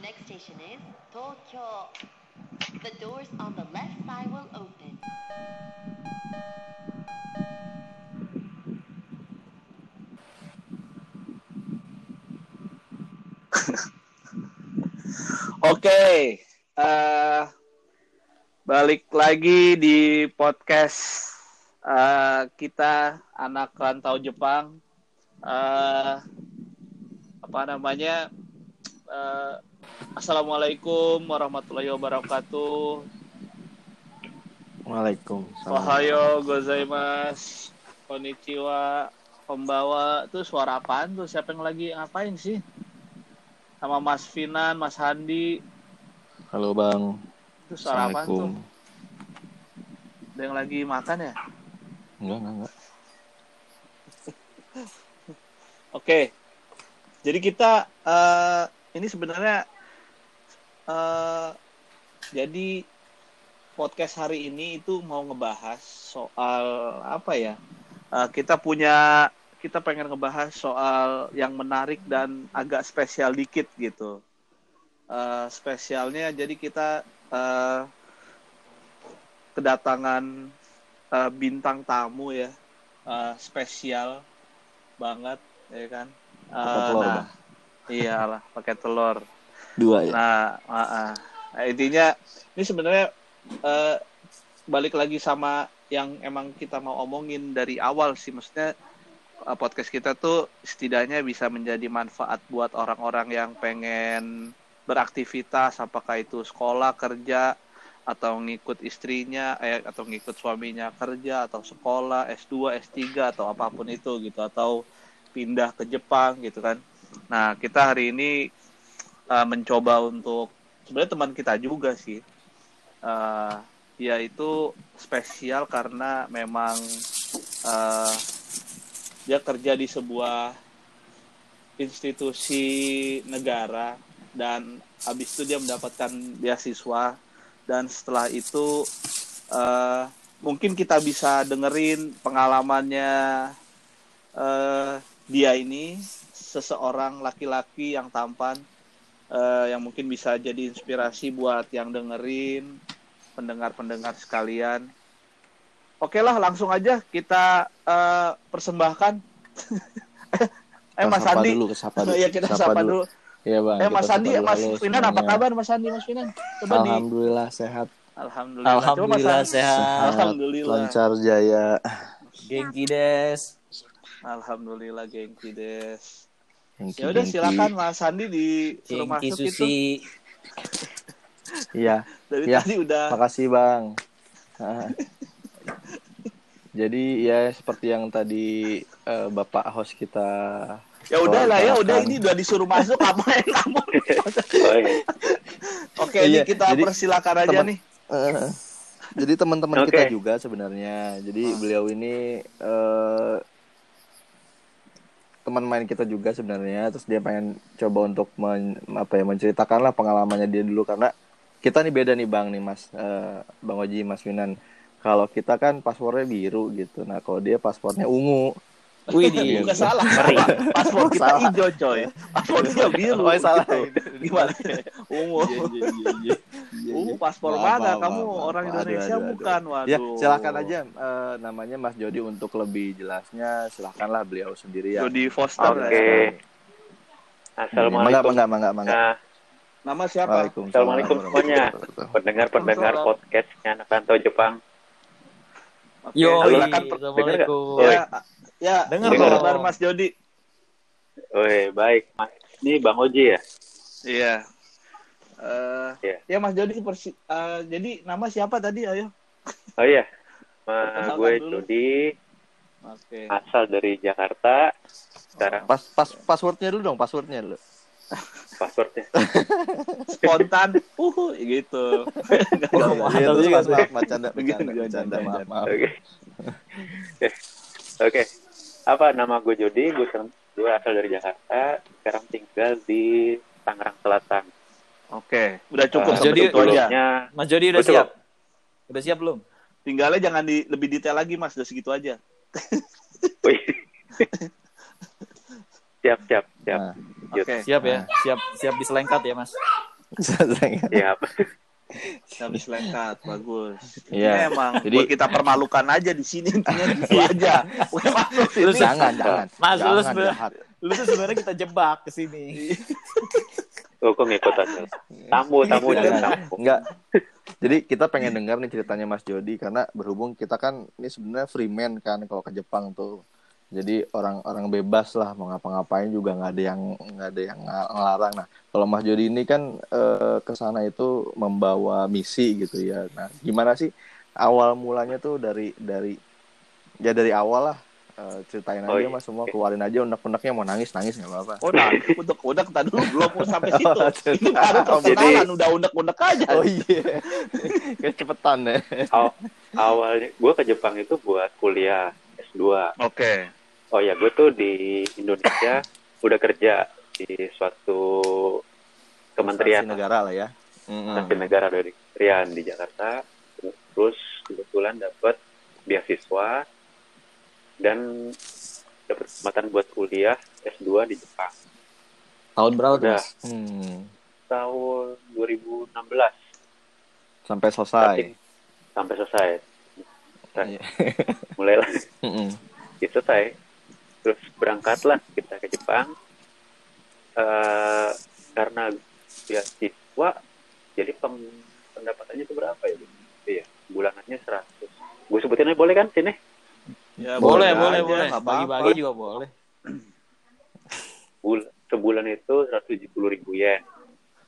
next station is Tokyo. The doors on the left side will open. Oke, eh, balik lagi di podcast eh, kita anak rantau Jepang. Eh, apa namanya? Eh, Assalamualaikum warahmatullahi wabarakatuh. Waalaikumsalam. Ohayo gozaimasu. Konnichiwa. Pembawa tuh suara apaan tuh? Siapa yang lagi ngapain sih? Sama Mas Finan, Mas Handi. Halo Bang. Itu suara apaan tuh? Ada yang lagi makan ya? Enggak, enggak, enggak. Oke. Jadi kita eh, ini sebenarnya eh, jadi podcast hari ini itu mau ngebahas soal apa ya? Eh, kita punya kita pengen ngebahas soal yang menarik dan agak spesial dikit gitu. Eh, spesialnya jadi kita eh, kedatangan eh, bintang tamu ya eh, spesial banget ya kan. Telur, nah, iyalah pakai telur. Dua ya. Nah, ah, ah. Nah, intinya ini sebenarnya eh, balik lagi sama yang emang kita mau omongin dari awal sih, maksudnya eh, podcast kita tuh setidaknya bisa menjadi manfaat buat orang-orang yang pengen beraktivitas, apakah itu sekolah, kerja, atau ngikut istrinya, eh, atau ngikut suaminya kerja, atau sekolah, S2, S3, atau apa pun itu gitu, atau pindah ke Jepang gitu kan. Nah, kita hari ini uh, mencoba untuk sebenarnya teman kita juga sih. Uh, yaitu spesial karena memang uh, dia kerja di sebuah institusi negara dan habis itu dia mendapatkan beasiswa dan setelah itu uh, mungkin kita bisa dengerin pengalamannya uh, dia ini seseorang laki-laki yang tampan eh, yang mungkin bisa jadi inspirasi buat yang dengerin pendengar-pendengar sekalian. Oke lah, langsung aja kita eh, persembahkan. eh Mas Sapa Andi, dulu, sapa dulu. ya kita sapa, dulu. Iya Bang. Eh Mas Andi, dulu. Mas Finan apa kabar Mas Andi, Mas Finan? Coba di Alhamdulillah sehat. Alhamdulillah. Coba Mas Alhamdulillah Andi. sehat. Alhamdulillah. Lancar jaya. Genki des. Alhamdulillah gengki des. Ya udah silakan Mas Andi disuruh Genki masuk itu. Iya, Dari Ya, tadi udah makasih Bang. Jadi ya seperti yang tadi eh, Bapak host kita Ya udah lah ya, udah ini udah disuruh masuk apa yang kamu? Oke, ini Iya, kita jadi persilakan aja teman- nih. Eh, jadi teman-teman Oke. kita juga sebenarnya. Jadi beliau ini eh, teman main kita juga sebenarnya. Terus dia pengen coba untuk men- apa ya menceritakan lah pengalamannya dia dulu karena kita nih beda nih bang nih mas, Eh, bang Oji, mas Winan. Kalau kita kan paspornya biru gitu. Nah kalau dia paspornya ungu. Wih di. Enggak salah, salah. Paspor kita Salah. hijau, coy. Paspor dia biru. Oh, salah. gitu. Gimana? Ungu. Ungu paspor Maaf, mana? maaf, Kamu maaf, orang Indonesia aduh, aduh. bukan? Waduh. Ya silakan aja eh, namanya Mas Jody untuk lebih jelasnya silakanlah beliau sendiri ya. Jody Foster. Oke. ya. Mangga, Assalamualaikum. mangga, mangga, mangga. Nah, Nama siapa? Assalamualaikum semuanya. pendengar-pendengar podcastnya anak rantau Jepang. Oke, Yo, silakan. assalamualaikum. Ya, ya. Dengar apa kabar Mas Jody? Woi, baik. Ini Bang Oji ya? Iya. Eh, Iya. ya Mas Jody persi- eh, jadi nama siapa tadi ayo? Oh iya. Ma, gue dulu. Jody, Oke. asal dari Jakarta. Sekarang Pas pas passwordnya dulu dong, passwordnya dulu. Pasportnya. spontan uhu gitu Nggak, Oh, nggak, mantap Iya, terus tuh. maaf, bercanda, bercanda, maaf, maaf. Oke. Oke. Oke. Apa nama gue Jody? Gue gue asal dari Jakarta. Sekarang tinggal di Tangerang Selatan. oke udah cukup Jadi- itu aja sebelumnya Mas Jody udah Betul. siap? Udah siap belum? tinggalnya jangan di lebih detail lagi mas udah segitu aja siap, siap, siap. Nah, Jud. oke Siap ya? Siap siap diselengkat ya, Mas? Sastra- ya apa? habis lengkat bagus Iya. Emang Jadi- buat kita permalukan aja di sini intinya gitu aja Udah masuk sini. Lu jangan, jangan. Mas, lu sebenarnya-. Lu sebenarnya kita jebak ke sini. Oh, kok ngikut aja. Tamu, tamu, Jangan. jangan tamu. Enggak. Jadi kita pengen dengar nih ceritanya Mas Jody karena berhubung kita kan ini sebenarnya free man kan kalau ke Jepang tuh. Jadi orang-orang bebas lah mau ngapa-ngapain juga nggak ada yang nggak ada yang ng- ngelarang. Nah kalau Mas Jody ini kan eh, ke sana itu membawa misi gitu ya. Nah gimana sih awal mulanya tuh dari dari ya dari awal lah Eh, ceritain Oh, aja iya. mas semua keluarin aja unek-uneknya mau nangis nangis nggak apa-apa. Oh nah, udah udah kita dulu belum mau sampai situ. Oh, Ini baru jadi- perkenalan udah unek-unek aja. Oh iya, kayak cepetan ya. Aw- awalnya gue ke Jepang itu buat kuliah S2. Oke. Oh ya, gue tuh di Indonesia udah kerja di suatu kementerian negara lah ya. instansi negara dari kementerian di Jakarta. Terus kebetulan dapat beasiswa dan dapat kesempatan buat kuliah S2 di Jepang. Tahun berapa tuh, Udah? Hmm. tahun 2016 Sampai selesai. sampai selesai. Iya. Mulailah Mm-mm. itu selesai terus berangkatlah kita ke Jepang Eh karena beasiswa jadi pem- pendapatannya itu berapa ya iya bulanannya 100 gue sebutin aja boleh kan sini Ya, Boleh, boleh, boleh. apa-apa. Bagi-bagi juga boleh. Bul sebulan itu 170 ribu yen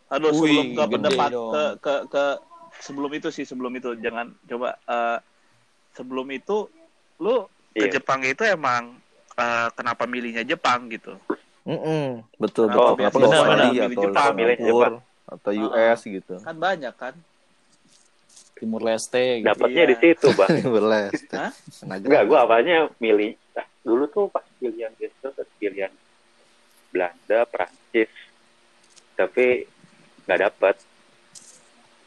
Aduh, sebelum ke pendapat dong. ke, ke ke sebelum itu sih sebelum itu jangan coba eh, sebelum itu lu ke Iya. Jepang itu emang eh, kenapa milihnya Jepang gitu? Mm-mm. Betul Kenapa betul. Kenapa benar, milih atau Jepang, milih Singapura Jepang. atau US gitu. Kan banyak kan? Timur Leste gitu. dapatnya Iya. di situ bang Boleh. Hah? enggak gue awalnya milih nah, dulu tuh pas pilihan pas pilihan Belanda Prancis tapi nggak dapat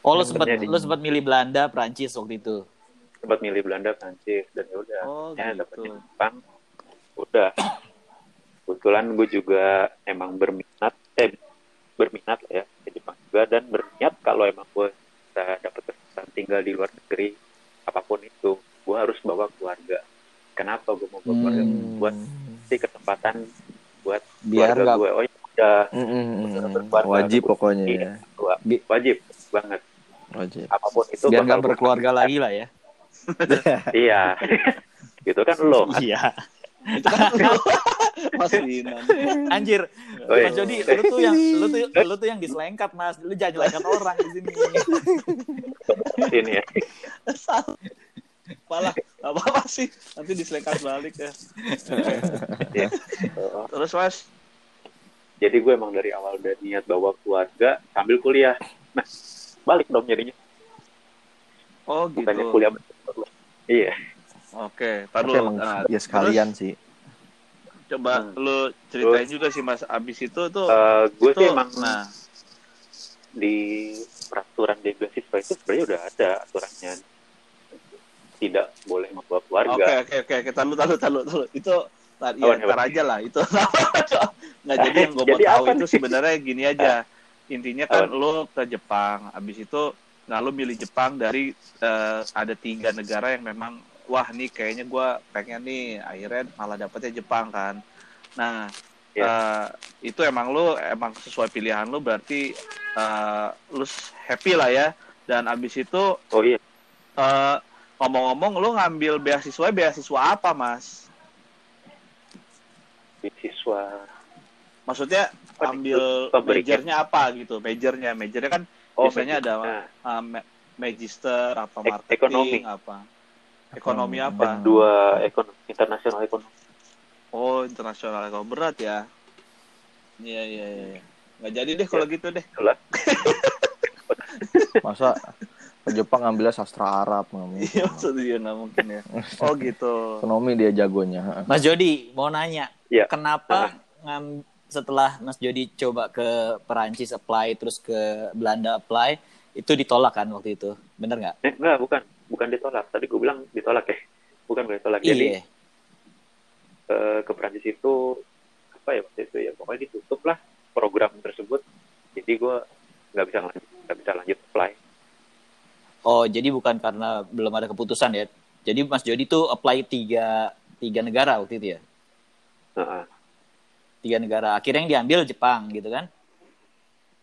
Oh, lu sempat di- lu sempat milih Belanda, Prancis waktu itu. sempat milih Belanda Prancis dan ya udah Oh, ya gitu. dapetnya Jepang udah kebetulan gue juga emang berminat eh berminat lah ya ke Jepang juga dan berniat kalau emang gue bisa dapat kesempatan tinggal di luar negeri apa pun itu gue harus bawa keluarga kenapa gue mau bawa keluarga Hmm. buat sih kesempatan buat Biar keluarga nggak gue oh ya udah Mm-mm. Berkeluarga. Wajib pokoknya Iya. ya. gua- wajib banget Wajib. apa pun itu biar nggak gua- berkeluarga lagi lah ya. iya gitu kan lo Iya. Itu kan Mas Dinan. Anjir, Oh, iya. Mas Jody, lu tuh yang lu tuh lu tuh yang diselengkat, Mas. Lu jangan nyelengkat orang di sini. sini ya Malah nggak apa-apa sih. Nanti diselengkat balik ya. Iya. Terus Mas, jadi gue emang dari awal udah niat bawa keluarga sambil kuliah nah balik dong jadinya oh gitu. bukannya kuliah betul iya Oke, Tapi emang Nah, ya sekalian sih. coba Hmm. lu ceritain juga sih Mas. Abis itu tuh Eh, gue itu, sih emang nah. di peraturan di beasiswa itu sebenarnya udah ada aturannya. Tidak boleh membawa oke keluarga oke oke. Kita lu tahu tahu tahu itu tar, ya, ntar aja lah. Itu nggak jadi yang gue mau tahu. itu nih? sebenarnya gini aja. Intinya kan lu ke Jepang. Abis itu nah lu milih Jepang dari eh, ada tiga negara yang memang wah nih kayaknya gue pengen nih akhirnya malah dapetnya Jepang kan. Nah Ya. eh, itu emang lu emang sesuai pilihan lu berarti eh, lu happy lah ya. Dan abis itu oh iya. eh, ngomong-ngomong lu ngambil beasiswa beasiswa apa mas? Beasiswa. Maksudnya Apa ambil majornya apa gitu majornya? Majornya kan oh Biasanya ada, nah, uh, ma- magister apa marketing ekonomi. apa ekonomi apa dua ekonomi internasional ekonomi oh internasional ekonomi berat ya iya iya iya iya. nggak jadi deh kalau gitu deh. Masa ke Jepang ngambilnya sastra Arab ngambil. iya maksudnya nggak mungkin ya oh gitu Ekonomi dia jagonya. Mas Jody, mau nanya, Iya. kenapa ngam, setelah Mas Jody coba ke Perancis apply terus ke Belanda apply itu ditolak kan waktu itu, bener nggak? eh, enggak bukan bukan ditolak tadi gue bilang ditolak ya bukan bukan ditolak jadi Iya. eh, ke Prancis itu apa ya waktu itu ya pokoknya ditutup lah program tersebut jadi gue nggak bisa lanjut nggak bisa lanjut apply Oh, jadi bukan karena belum ada keputusan ya. Jadi Mas Jody tuh apply tiga, tiga negara waktu itu ya? Heeh. Tiga negara. Akhirnya yang diambil Jepang gitu kan?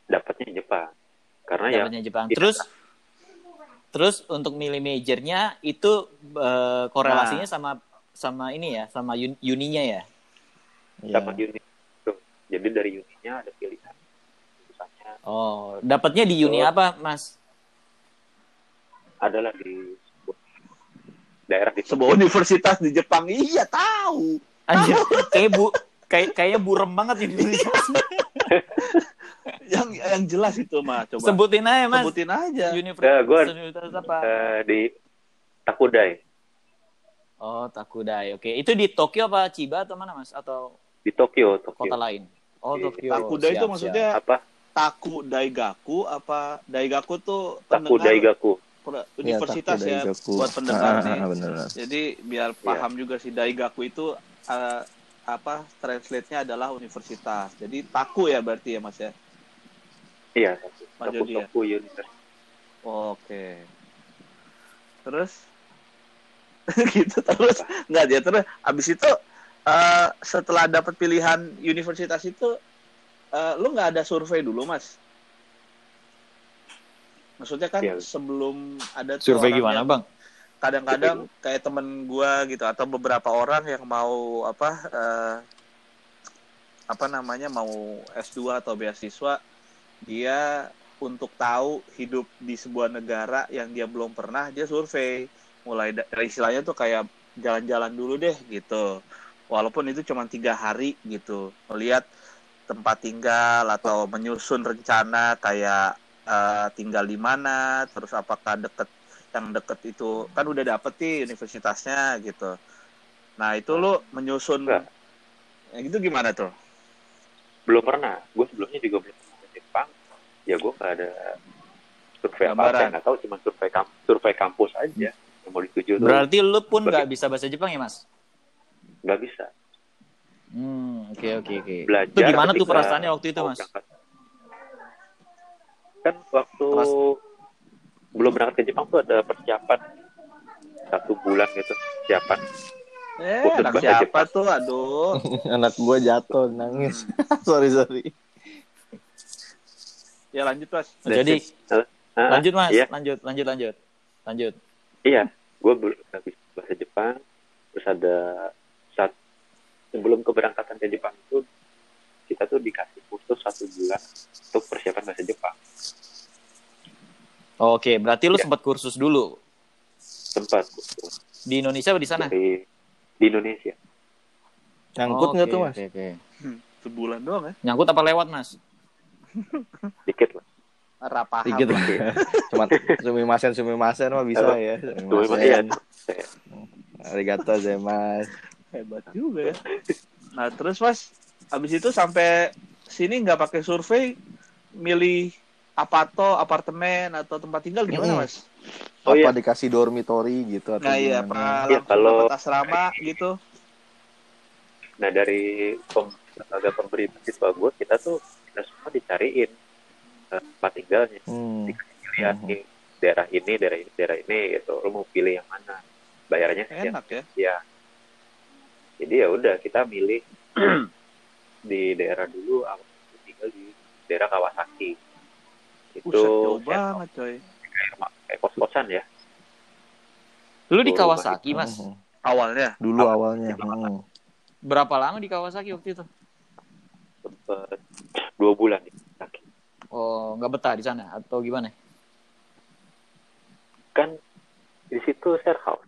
dapatnya Jepang karena ya Dapatnya Jepang. iya. Terus terus untuk milih majornya itu eh, korelasinya Nah. sama sama ini ya, sama un- uninya ya. Iya. dapat unit tuh. jadi dari unitnya ada pilihan jurusannya Oh, dapatnya di uni apa, Mas? adalah di daerah di Sebuah universitas di Jepang. Iya, tahu. Anjir, kayak bu kayak kayaknya burem banget ini. Yang yang jelas itu mah coba. Sebutin aja, Mas. Sebutin aja. Universitas, Ya, gua- universitas apa? Eh, di Takudai Oh, Takudai. Oke, itu di Tokyo apa Chiba atau mana, Mas? Atau di Tokyo Tokyo kota lain? Oh, Di Tokyo. Takuda itu Siap, maksudnya apa Taku Daigaku apa Daigaku tuh Takudai pendengar Gaku per- Iya, universitas Taku ya Daigaku. buat pendengar Ah, ah, nih. ah, bener, bener. Jadi biar paham juga sih Daigaku itu eh, apa translate-nya adalah universitas. Jadi Taku ya berarti ya Mas ya. Iya Mas Jody ya? University Oke. Terus gitu terus nggak dia terus abis itu eh, setelah dapat pilihan universitas itu eh, lu nggak ada survei dulu mas? Maksudnya kan Iya. sebelum ada Survei gimana, yang Bang? Kadang-kadang kayak temen gua gitu atau beberapa orang yang mau apa eh, apa namanya mau S2 atau beasiswa dia untuk tahu hidup di sebuah negara yang dia belum pernah dia survei. Mulai da- dari istilahnya tuh kayak jalan-jalan dulu deh gitu. Walaupun itu cuma tiga hari gitu. Melihat tempat tinggal atau menyusun rencana kayak eh, tinggal di mana terus apakah deket yang deket itu kan udah dapet nih universitasnya gitu. Nah itu lu menyusun ya gitu gimana tuh? Belum pernah. Gue sebelumnya juga belum ya gue nggak ada survei apa apa nggak tahu cuma survei kamp survei kampus aja yang mau dituju tuh Berarti lu pun nggak bisa bahasa Jepang ya, Mas? nggak bisa Hmm, oke oke oke. belajar Itu gimana tuh perasaannya waktu itu, Mas? berangkat. kan waktu Peras- belum berangkat ke Jepang tuh ada persiapan satu bulan gitu persiapan eh anak siapa Jepang. tuh aduh Anak gua jatuh nangis. sorry sorry. Ya lanjut mas Jadi Ah, lanjut, Mas. iya Lanjut, lanjut, lanjut. Lanjut. iya gue bisa bahasa Jepang terus ada saat sebelum keberangkatan ke Jepang itu kita tuh dikasih kursus satu bulan untuk persiapan bahasa Jepang Oke, berarti lu Ya. sempat kursus dulu sempat kursus di Indonesia apa di sana? dari di Indonesia Nyangkut nggak Oke, tuh mas? Oke, oke. sebulan doang ya Nyangkut apa lewat, Mas? Dikit lah rapaham Dikit lah. Cuma sumimasen sumimasen mah bisa Apa? ya. Sumimasen. iya Arigato gozaimasu. hebat juga ya nah terus mas abis itu sampai sini nggak pakai survei milih apato apartemen atau tempat tinggal gimana Mm-mm. mas Oh, Apa iya. dikasih dormitory gitu atau nah iya gimana? pernah Iya, langsung kalau- asrama gitu Nah dari pem- lembaga pemberi beasiswa gue, kita tuh kita semua dicariin eh, tempat tinggalnya. Hmm. Pilihan Mhm. nih daerah ini, daerah ini, daerah ini gitu. Lo mau pilih yang mana? Bayarannya sekian. enak ya Ya. Jadi ya udah kita milih di daerah dulu. Aku tinggal di daerah Kawasaki. Itu jauh ya, banget coy kayak, kayak kos-kosan ya. Lu di Kawasaki, Mas. Mhm. awalnya Dulu awalnya. Hmm. Berapa lama di Kawasaki waktu itu? Sempet dua bulan di. Oh, nggak betah di sana atau gimana? Kan di situ share house.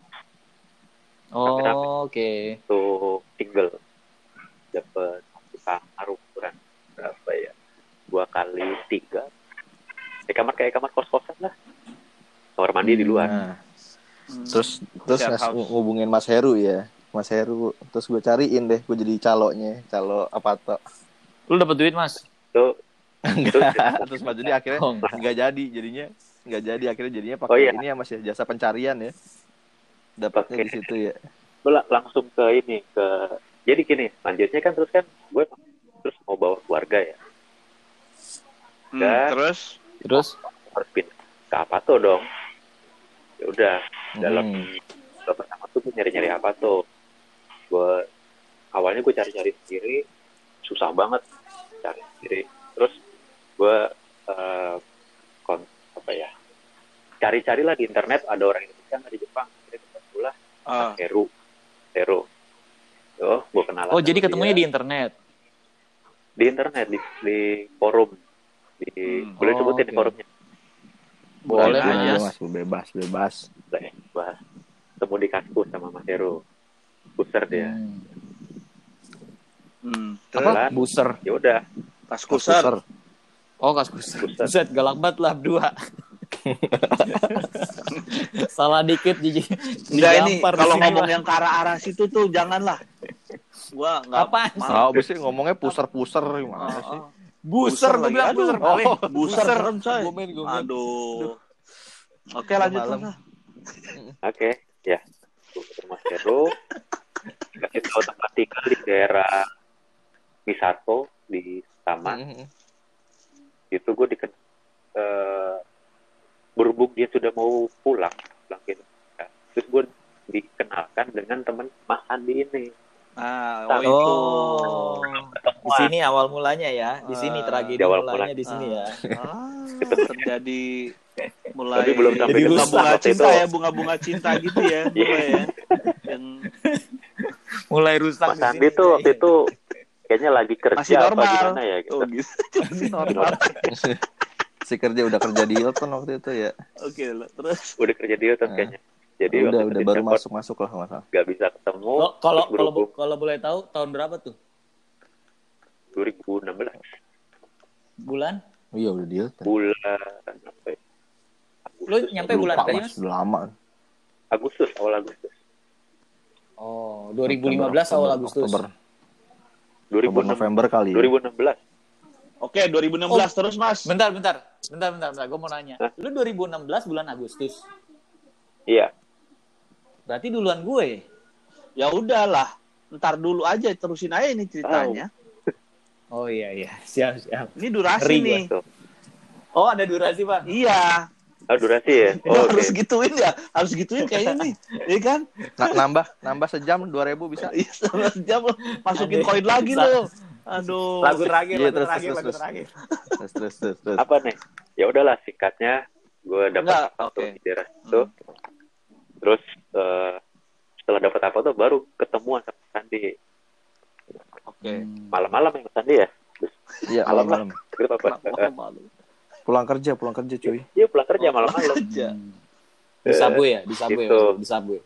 Oh, oke. untuk single dapat satu kamar ukuran berapa ya dua kali tiga ya kamar kayak kamar kos kosan lah kamar mandi di luar Nah, Hmm. terus terus house. ngubungin Mas Heru ya. Mas Heru terus gue cariin deh gue jadi calonya calo apa tuh Lu dapat duit, Mas? Itu itu terus Mas jadi akhirnya Oh, enggak. jadi jadinya nggak jadi akhirnya jadinya pakai Oh, iya. ini ya Mas ya jasa pencarian ya dapatnya Pakai. di situ ya langsung ke ini ke jadi gini lanjutnya kan terus kan gue terus mau bawa keluarga ya Hmm, Dan- terus Terus? harus pindah ke Apato dong ya udah dalam Hmm. pertama tuh gue nyari-nyari Apato gue awalnya gue cari-cari sendiri susah banget cari sendiri terus gue eh, kon apa ya cari-cari lah di internet ada orang Indonesia nggak di Jepang jadi ketemu lah Ah, Heru Heru oh gue kenalan Oh, jadi ketemunya dia. di internet. di internet di, di forum di Hmm. boleh Oh, sebutin oke. forumnya Boleh aja. mas bebas bebas boleh bahas ketemu di kaskus sama Mas Heru Buser dia Hmm. hmm. Apa? Kenalan, Buser. ya udah Kaskuser. Kuser. Oh, kaskus. Buser. Buset, galak banget lah berdua. Salah dikit jadi Enggak ini kalau ngomong yang ke arah-arah situ tuh janganlah. Gua enggak? Ah, abis sih ngomongnya puser-puser gimana sih? Buser, gue bilang buser. Oh, buser serem coy. Gomen, gomen. Aduh. Oke lanjut. Oke, ya. Gue ketemu Mas Heru. Kasih tahu tempat tinggal di daerah Misato di Taman. Hmm. Itu gue diken eh, berhubung dia sudah mau pulang, pulang ke Indonesia. Terus gue dikenalkan dengan teman Mas Andi ini. Ah, oh, itu. Oh. Di sini awal mulanya ya. Di sini Ah, tragedi di awal mulanya mulanya. di sini ya. Ah, terjadi mulai Tapi belum sampai Jadi bunga-bunga cinta itu. ya, bunga-bunga cinta gitu ya, Iya. mulai ya. Yang Mulai rusak Mas di Andi sini. tuh waktu itu kayaknya lagi kerja masih apa normal. gimana ya gitu. Oh gitu. Masih normal. si kerja udah kerja di Hilton waktu itu ya Oke, lah. terus Udah kerja di Hilton Ah. kayaknya. Jadi udah udah baru di masuk masuk lah masalah nggak bisa ketemu. Kalau kalau kalau boleh tahu tahun berapa tuh? 2016 Bulan? oh, iya udah di Hilton bulan apa ya? Lu nyampe bulan Lupa, apa sih, mas Mas? udah lama Agustus awal Agustus Oh, 2015 Oktober, awal Agustus. Oktober, Oktober 2016 November kali ya. 2016 Oke, 2016 Oh. terus Mas. Bentar, bentar. Bentar, bentar, bentar. Gue mau nanya. Hah? Lu 2016 bulan Agustus. iya Berarti duluan gue. Ya udahlah. Ntar dulu aja terusin aja ini ceritanya. Oh iya iya. Siap, siap. Ini durasi Ngeri nih. tuh Oh, ada durasi, Bang. Iya. Ah durasi ya Oh, oh, oke harus gituin ya. Harus gituin kayaknya nih. Iya kan? Na- nambah nambah sejam 2000 bisa Iya, sama jam lo masukin Aduh. koin lagi Sa- lo. Aduh. Lagu terakhir, Iya, lagu terus, terakhir, terus, lagu terus. terakhir. terus terus terus, terus. apa nih ya udahlah singkatnya gue dapat oke. di daerah itu terus eh, setelah dapat apa tuh baru ketemuan sama Sandi Oke. malam-malam ya Sandi ya iya malam-malam Kenapa malu? Pulang kerja pulang kerja cuy iya pulang kerja malam-malam Aja. Di Subway ya, di Subway. Gitu. Di Subway.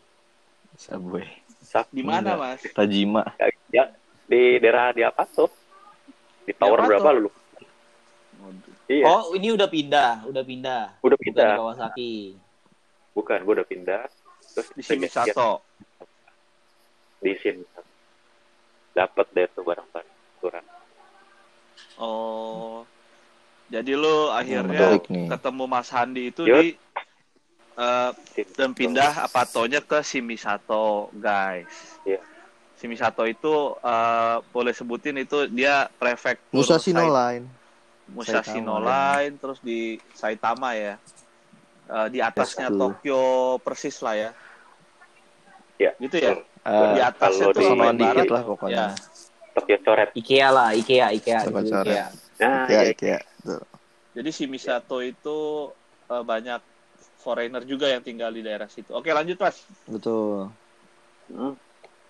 Subway Sak- Di mana, Mas? Tajima ya di daerah di apa tuh di tower Apa berapa lu iya Oh, ini udah pindah, udah pindah. udah Bukan pindah di Kawasaki. bukan gue udah pindah terus Di Shimisato. di sini dapat deh tuh barang-barang aturan Oh. Jadi lu akhirnya ketemu Mas Handi itu Yuk. di eh, dan pindah apatonya ke Shimisato, guys. Iya. Shimisato itu eh, boleh sebutin itu dia prefektur Musashi no Sai- Line Musashi Saitama, no ya. Line, terus di Saitama ya. Eh, di atasnya Yes. Tokyo persis lah ya. ya Gitu ya. Eh, di atasnya tuh di- dikit barat. lah pokoknya Ya. Tokyo coret IKEA lah, IKEA, IKEA. Coret. IKEA. nah Ikea ya, Ikea Jadi Shimisato itu eh, banyak foreigner juga yang tinggal di daerah situ. Oke, lanjut Mas. betul. Hmm.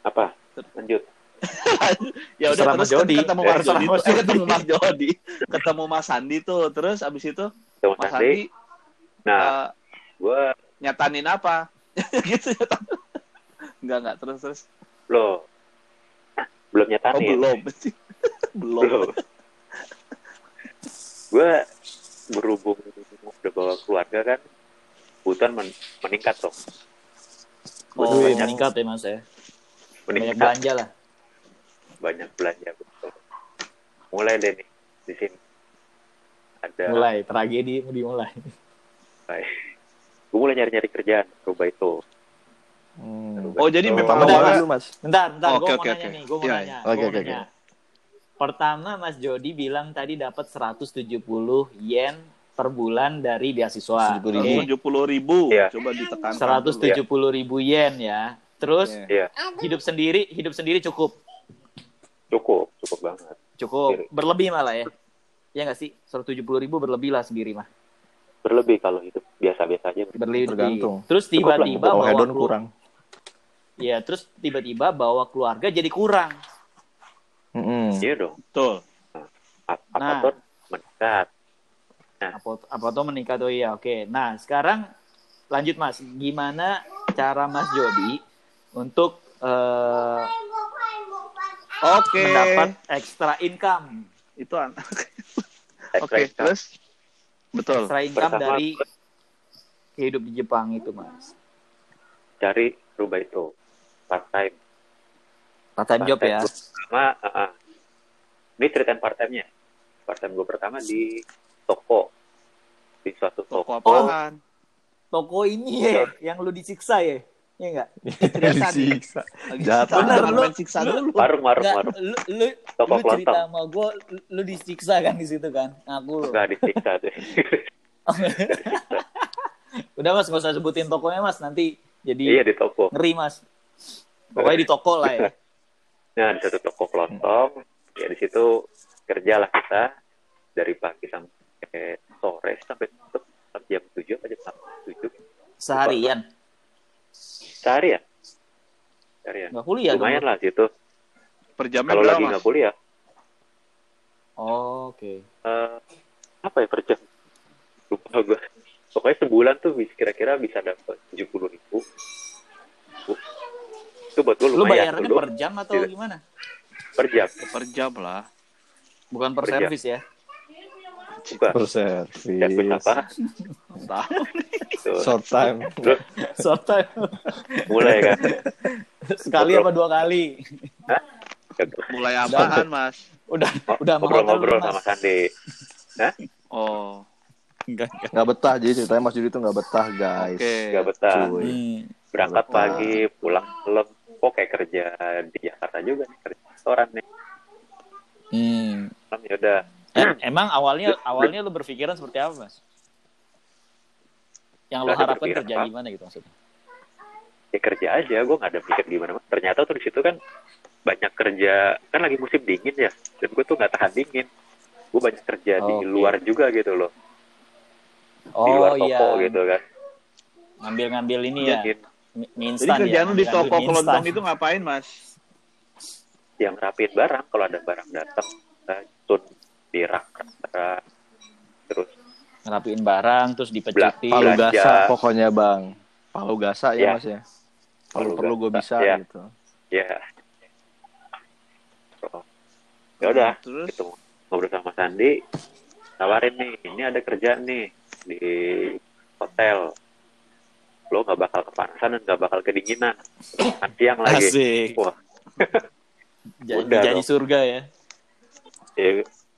apa? Lanjut. Ya udah terus Mas Jody. kan ketemu Eh, Mas Jody Mas tuh, eh, ketemu Mas Jody. Ketemu Mas Sandi tuh. Terus abis itu Temu Mas Sandi. Nah eh, gue nyatanin apa? Gitu. Nyatan enggak enggak. Terus terus. Lo belum oh nyatanin belum. Belum. Belum gue berhubung udah bawa keluarga kan kebutuhan men- meningkat dong Oh, Wih, banyak meningkat ya Mas ya. Banyak meningkat belanja lah. banyak belanja betul mulai deh nih di sini ada Mulai, tragedi mau dimulai. gue mulai nyari nyari kerjaan coba itu Hmm. oh jadi Oh, memang Bentar, Awalnya mas Bentar, bentar, Oke, gue mau oke, nanya oke. nih, gue mau Iya, nanya. Oke, gua mau oke, nanya. Pertama Mas Jody bilang tadi dapat 170 yen per bulan dari beasiswa. 70.000. Oke. tujuh puluh ribu Iya. coba ditekan 170 ribu yen ya. Terus Iya. Iya, hidup sendiri, hidup sendiri cukup, cukup, cukup banget. cukup Sendiri. berlebih malah ya. Ya nggak sih? 170 ribu berlebih lah sendiri mah. Berlebih kalau itu biasa-biasa aja. Berlebih. Tergantung. Terus tiba-tiba Oh, bawa kurang. Iya, terus tiba-tiba bawa keluarga jadi kurang. Mm-mm. Iya dong. betul Apa Nah. tuh meningkat? Apa apa tuh menikah tuh ya. Oke. Nah, sekarang lanjut Mas. Gimana cara Mas Jody untuk eh, oke mendapat extra income? itu an- oke income. terus betul Extra income Pertama, dari hidup di Jepang itu, Mas. cari rubah itu part time. Part time job ya. Pertama, ah, ah. ini ceritain part time-nya. Part time gue pertama di toko. Di suatu toko toko. apaan Toko ini ya, yang lu disiksa ya. Iya enggak? Disiksa. Lagi Jahat siksa, Bener, lu- main siksa dulu Warung, warung, Enggak, warung. lu, lu, Toko lu cerita kelontong. sama gue, lu, lu disiksa kan di situ kan? Ngaku lu. Enggak disiksa deh. Udah mas, gak usah sebutin tokonya mas, nanti jadi iya di toko. ngeri mas. Pokoknya di toko lah ya. Nah, di satu toko kelontong. Ya di situ kerja lah kita dari pagi sampai sore sampai tutup sampai jam tujuh apa jam tujuh. Seharian, sehari ya seharian. Nggak kuliah dong. lumayan lah situ. Per jamnya kalau berapa lagi nggak kuliah. Oh, Oke. eh, apa ya per jam? Lupa gue pokoknya sebulan tuh kira-kira bisa dapat tujuh puluh ribu itu buat gue Lu lumayan bayarnya dulu per jam atau Iya. gimana? per jam per jam lah Bukan per Per servis ya? bukan Perservis. servis apa tahu Tuh. Short time. Terus Short time. mulai kan Sekali apa dua kali? mulai apaan mas Udah, udah sama hotel ngobrol-ngobrol sama Sandi oh Enggak, enggak. Nggak betah jadi ceritanya Mas Judi tuh nggak betah guys. oke nggak betah Cuy. Hmm. berangkat Betul. pagi pulang malam kok kayak kerja di Jakarta juga nih kerja restoran nih Hmm. ya udah Em- emang awalnya awalnya lu berpikiran seperti apa, Mas? Yang ada harapkan kerja apa. gimana gitu maksudnya? ya kerja aja gue nggak ada mikir gimana ternyata tuh di situ kan banyak kerja kan lagi musim dingin ya dan gue tuh nggak tahan dingin gue banyak kerja di Oke. luar juga gitu loh Oh di luar iya, toko gitu kan ngambil-ngambil ini ya, jadi mie jadi instan kerjaan ya, di toko kelontong itu ngapain mas yang rapiin barang kalau ada barang datang tun di rak terus ngerapiin barang terus dipecutin. Palu gasa pokoknya bang. Palu gasa ya Ya. Mas ya. Kalau Palu perlu gue gasa, bisa ya. gitu. ya Oh. ya udah terus gitu ngobrol sama Sandi tawarin nih ini ada kerjaan nih di hotel lo nggak bakal kepanasan dan nggak bakal kedinginan. Kan siang lagi. Asik. wah. Jadi, Udah jadi dong. surga ya. ya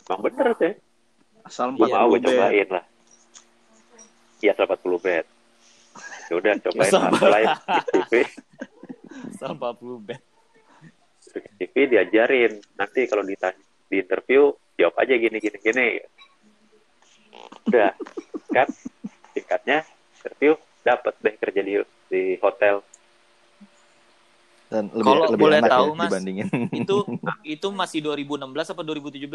emang bener sih. Asal empat mau gue puluh cobain lah. Iya 40 bed. Ya udah cobain di TV Sama 40 bed. di TV diajarin. Nanti kalau ditanya di interview jawab aja gini gini gini. Udah kan? Tingkatnya interview dapat deh kerja di di hotel Dan lebih, Kalau lebih boleh enak tahu, ya Mas, dibandingin. Itu itu masih 2016 apa 2017?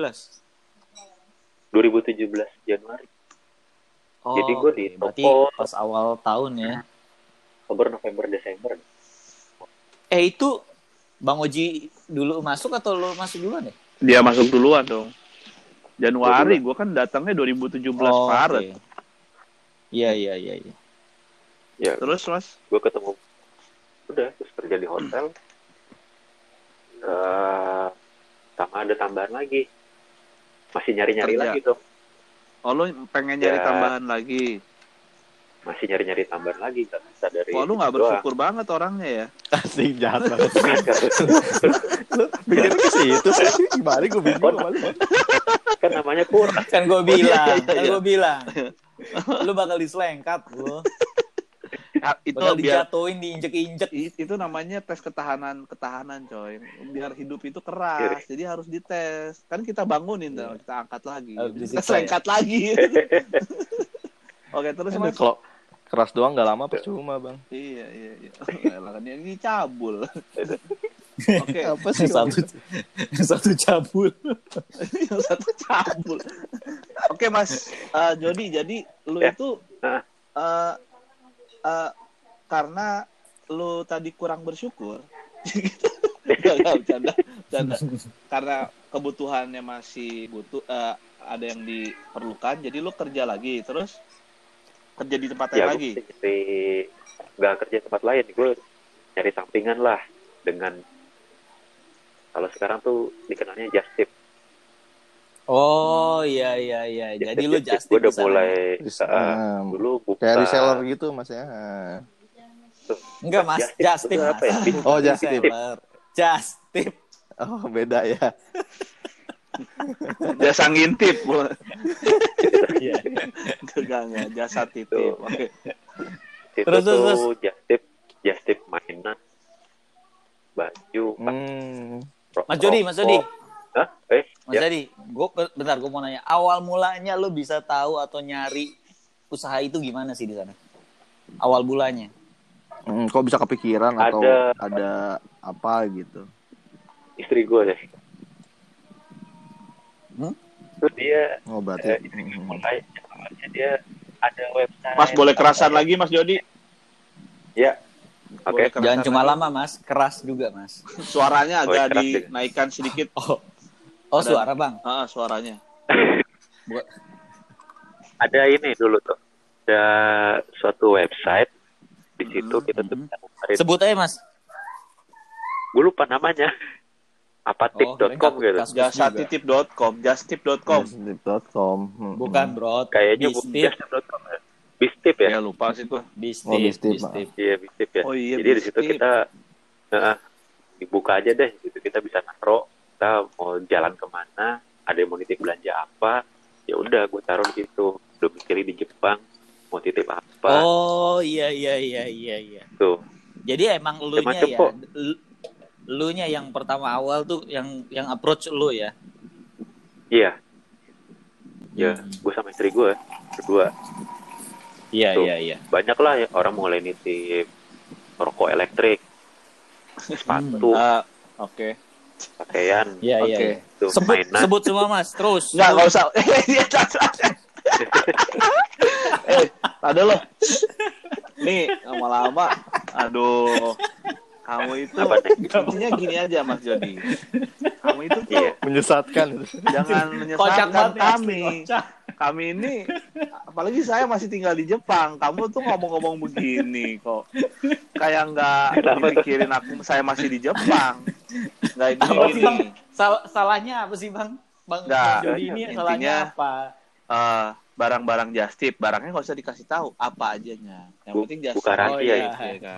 2017 Januari Oh, Jadi gua di. Berarti toko. pas awal tahun ya. Oktober November Desember Eh itu Bang Oji dulu masuk atau lo masuk duluan ya? dia masuk duluan dong Januari gue kan datangnya 2017 Oh, Maret. Iya iya iya iya. Ya terus mas gue ketemu udah terus kerja di hotel Eh, sama ada tambahan lagi masih nyari nyari Kerja. lagi dong oh lu pengen nyari Ya. tambahan lagi masih nyari nyari tambahan lagi nggak bisa dari Wah, lu nggak itu doang. bersyukur banget orangnya ya. Asik jahat banget. Mikirnya ke situ sih. Gimana gue bingung lu. kan namanya kurang Kan gue iya, bilang, iya, kan iya. gue bilang. Lu bakal diselengkat lu. Itu bakal biar dijatuhin diinjek-injek. Itu namanya tes ketahanan ketahanan coy. Biar hidup itu keras jadi harus dites. Kan kita bangunin dong kita angkat lagi. Kita selengkat lagi. Oke terus mas? Kalau keras doang nggak lama percuma bang. iya iya iya. Kan yang dicabul oke. Apa sih? satu satu cabul. Yang satu cabul. Oke mas. Eh, Jody jadi lu Ya. itu Ah. Eh, karena lu tadi kurang bersyukur. Bercanda, bercanda. karena kebutuhannya masih butuh eh, ada yang diperlukan jadi lu kerja lagi terus kerja di tempat lain ya lagi. nyari nggak kerja di tempat lain gue nyari sampingan lah dengan kalau sekarang tuh dikenalnya just tip oh iya iya iya jadi lu just gue udah tip ke sana. mulai Res- uh, ah, dulu buka Kayak reseller gitu mas ya. Ah. enggak mas Just tip just tip itu mas apa ya? Oh, just tip. Reseller. just tip Oh beda ya. jasa ngintip Iya. enggak enggak jasa titip oke itu Terus, terus, tuh just tip just tip mainan baju Hmm. Mas Jody, Mas Jody. Hah? eh Mas ya, Jadi, gue bentar gue mau nanya, awal mulanya lu bisa tahu atau nyari usaha itu gimana sih di sana? Awal bulannya. Hmm, kok bisa kepikiran atau Ada- ada apa gitu? istri gue deh Hmm? terus dia Oh berarti. eh, istri gue mulai dia ada website mas boleh kerasan lagi mas Jody ya oke kerasan Jangan cuma lagi. lama, Mas. Keras juga, Mas. suaranya agak ya. dinaikkan sedikit Oh, oh Ada- suara, Bang. ah, suaranya ada ini dulu tuh ada suatu website di situ kita tuh Mhm. bisa ngeluarin- Sebut aja, Mas. gue lupa namanya apa Oh, tip.com keren, gitu jasa titip.com justip.com Justip.com. Hmm. Bukan, Bro. kayaknya bukan ya Bistip ya ya lupa sih tuh Bistip. Oh, Bistip, Bistip. iya Bistip ya Oh iya, jadi di situ kita Heeh, dibuka aja deh gitu kita bisa naruh kita mau jalan ke mana ada yang mau nitip belanja apa ya udah gue taruh di situ domisili di Jepang mau titip apa Oh, iya iya iya iya iya. tuh Jadi emang elunya Macem-macem ya. kok. l- Elunya yang pertama awal tuh yang yang approach lu ya. iya ya Hmm. gue sama istri gue berdua Iya iya iya. banyak lah ya orang mulai nitip rokok elektrik sepatu Ah, oke pakaian Iya iya. Oke. iya. tuh Sebut mainan sebut semua, Mas. Terus. Enggak, enggak usah. Dia eh, ada loh. Nih, lama-lama. Aduh. Kamu itu Apa intinya gini aja Mas Jody. Kamu itu tuh Iya. Menyesatkan. jangan Kocak menyesatkan ya, kami. Kami ini apalagi saya masih tinggal di Jepang. Kamu tuh ngomong-ngomong begini kok. Kayak nggak dipikirin aku saya masih di Jepang. Nggak Apa sih, Bang? Sal- salahnya apa sih, Bang? Bang Nggak. Jody ini Intinya- salahnya apa? Eh, barang-barang just tip, barangnya nggak usah dikasih tahu apa ajanya. Yang Bu- penting just buka tip. rahasia ya. ya kan?